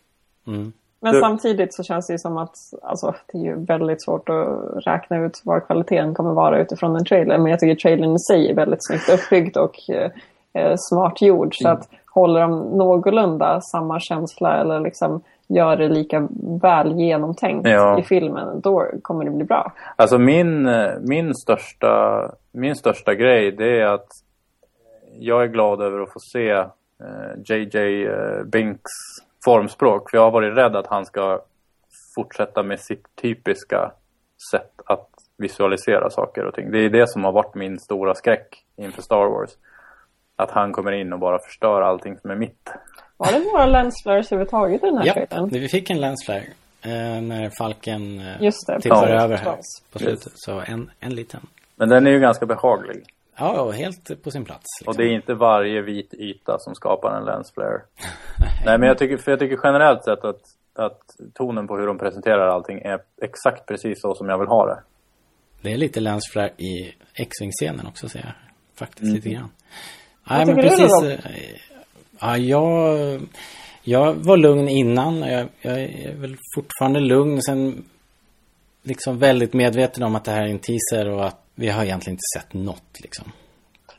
B: Mm.
E: Men
C: Du-
E: samtidigt så känns det ju som att alltså, det är ju väldigt svårt att räkna ut vad kvaliteten kommer vara utifrån en trailer. Men jag tycker trailern i sig är väldigt snyggt uppbyggd och eh, eh, smart gjord. Så att håller de någorlunda samma känsla eller liksom gör det lika väl genomtänkt
C: Ja.
E: i filmen, då kommer det bli bra.
C: Alltså min, eh, min, största, min största grej det är att jag är glad över att få se eh, JJ eh, Binks formspråk. För jag har varit rädd att han ska fortsätta med sitt typiska sätt att visualisera saker och ting. Det är det som har varit min stora skräck inför Star Wars. Att han kommer in och bara förstör allting som är mitt.
E: Var det några lensflares överhuvudtaget i den här
B: Ja,
E: trailern?
B: vi fick en lensflare eh, när Falken eh,
E: Just det,
B: tippar
E: precis.
B: över här på slutet. Så en, en liten.
C: Men den är ju ganska behaglig.
B: Ja, ja, helt på sin plats.
C: Och
B: Liksom.
C: det är inte varje vit yta som skapar en lens flare. Nej, men jag tycker, för jag tycker generellt sett att, att tonen på hur de presenterar allting är exakt precis så som jag vill ha det.
B: Det är lite lensflare i X-Wing-scenen också, ser jag. Faktiskt
C: Mm.
B: lite grann. Nej, men
E: tycker du då,
B: precis. Eh, Ja, jag, jag var lugn innan. Jag, jag är väl fortfarande lugn. Sen liksom väldigt medveten om att det här är en teaser och att vi har egentligen inte sett något liksom.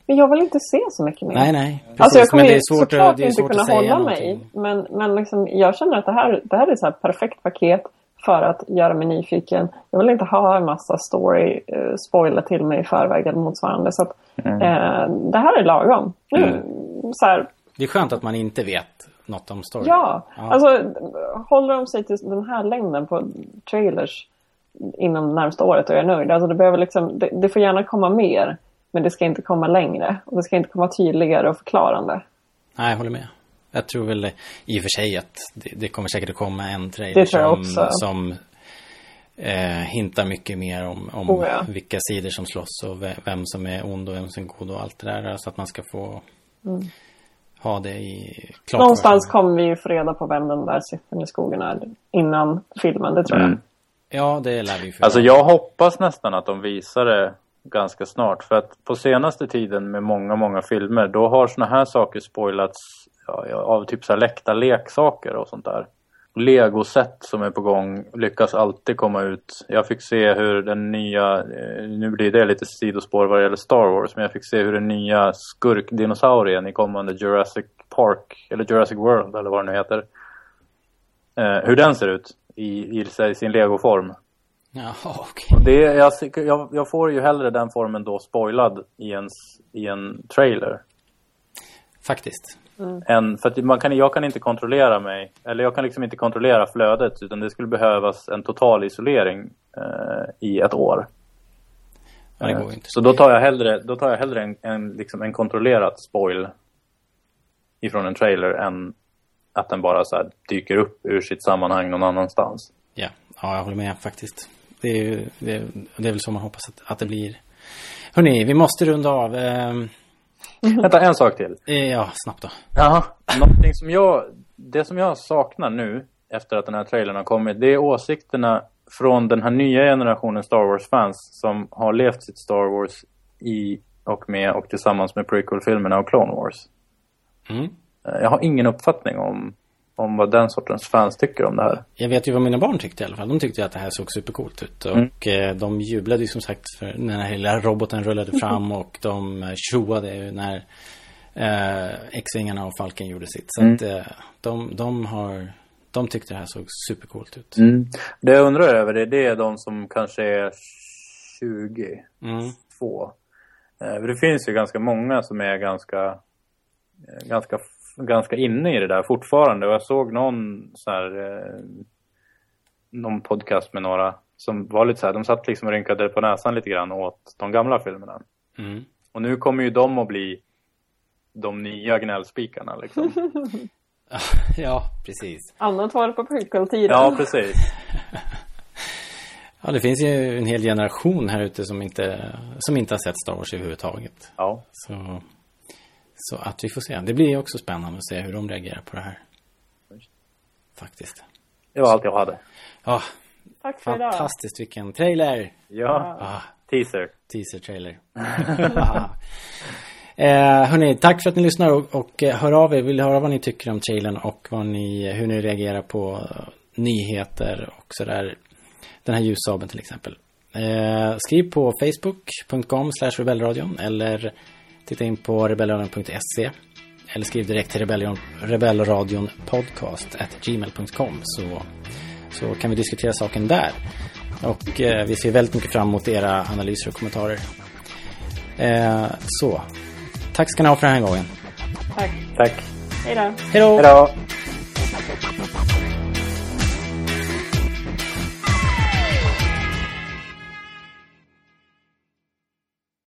E: Men jag vill inte se så mycket mer.
B: Nej, nej. Precis.
E: Alltså jag kommer
B: men det är svårt,
E: såklart
B: det är
E: inte
B: svårt
E: kunna
B: att säga
E: hålla mig.
B: någonting.
E: Men, men liksom, jag känner att det här, det här är så här perfekt paket för att göra mig nyfiken. Jag vill inte ha en massa story uh, spoila till mig i förväg eller motsvarande. Så att,
B: Mm.
E: eh, det här är lagom. Nu, så här,
B: Det är skönt att man inte vet något om storyn.
E: ja,
B: Ja.
E: alltså håller de sig till den här längden på trailers inom närmsta året och jag är nöjd. Alltså det, behöver liksom, det, det får gärna komma mer. Men det ska inte komma längre. Och det ska inte komma tydligare och förklarande.
B: Nej, jag håller med. Jag tror väl i och för sig att det, det kommer säkert att komma en trailer
E: jag
B: som, som eh, hintar mycket mer om, om
E: Oh, ja.
B: vilka sidor som slåss och ve- vem som är ond och vem som är god och allt det där. Så att man ska få ha det i klart
E: Mm. Någonstans kommer vi ju få reda på vem den där siffran i skogen är innan filmen, det tror jag.
C: Mm.
B: Ja, det lär vi få
C: Alltså jag hoppas nästan att de visar det ganska snart. För att på senaste tiden med många, många filmer, då har såna här saker spoilats ja, av typ så här läckta leksaker och sånt där. Lego-set som är på gång lyckas alltid komma ut. Jag fick se hur den nya, eh, nu blir det lite sidospår vad det gäller Star Wars, men jag fick se hur den nya skurkdinosaurien i kommande Jurassic Park, eller Jurassic World eller vad det nu heter. Eh, hur den ser ut i, i, i sin legoform.
B: Jaha, okej.
C: Och det, jag, jag, jag får ju hellre den formen då spoilad i en, i en trailer.
B: Faktiskt.
C: Än, för att man kan, jag kan inte kontrollera mig, eller jag kan liksom inte kontrollera flödet utan det skulle behövas en total isolering eh, i ett år.
B: Ja, det går ju inte.
C: Så då tar jag hellre, då tar jag hellre en, en, liksom en kontrollerad spoil ifrån en trailer än att den bara så här dyker upp ur sitt sammanhang någon annanstans.
B: Ja, ja jag håller med faktiskt. Det är, ju, det, det är väl så man hoppas att, att det blir. Hörni, vi måste runda av. Ehm,
C: Vänta, en sak till.
B: eh, ja, snabbt då.
C: Jaha. Någonting som jag, det som jag saknar nu efter att den här trailern har kommit, det är åsikterna från den här nya generationen Star Wars-fans som har levt sitt Star Wars i och med och tillsammans med prequel-filmerna och Clone Wars.
B: Mm.
C: Eh, Jag har ingen uppfattning om, om vad den sortens fans tycker om det här.
B: Jag vet ju vad mina barn tyckte i alla fall. De tyckte att det här såg supercoolt ut. Och eh, de jublade ju som sagt för när den här lilla roboten rullade fram och de eh, tjoade ju när eh, X-vingarna och Falken gjorde sitt. Så att eh, de, de har de tyckte det här såg supercoolt ut.
C: Det jag undrar över det, det är de som kanske är 22.
B: Mm.
C: Eh, för det finns ju ganska många som är ganska, eh, ganska, ganska inne i det där fortfarande. Och jag såg någon så här, eh, någon podcast med några som var lite så här, de satt liksom och rynkade på näsan lite grann åt de gamla filmerna.
B: Mm.
C: Och nu kommer ju de att bli de nya gnällspikarna liksom.
B: Ja, precis.
E: Annat var det på prequel-tiden.
C: Ja, precis.
B: Ja, det finns ju en hel generation här ute som inte, som inte har sett Star Wars överhuvudtaget.
C: Ja.
B: Så, så att vi får se. Det blir också spännande att se hur de reagerar på det här. Faktiskt.
C: Det var allt jag hade.
B: Ja,
E: Tack för idag.
B: fantastiskt vilken trailer!
C: Ja,
B: Ah,
C: teaser.
B: teaser-trailer. eh, hörni, tack för att ni lyssnar och, och eh, hör av er. Vill höra vad ni tycker om trailern och vad ni, hur ni reagerar på eh, nyheter och sådär. Den här ljussabeln till exempel. Eh, skriv på facebook.com slash rebellradion eller titta in på rebellradion.se eller skriv direkt till rebellion, rebellradion podcast at gmail.com så, så kan vi diskutera saken där. Och eh, vi ser väldigt mycket fram emot era analyser och kommentarer. Eh, så, tack ska ni ha för den här gången.
E: Tack.
C: Tack.
E: Hej då.
B: Hej då!
C: Hej då.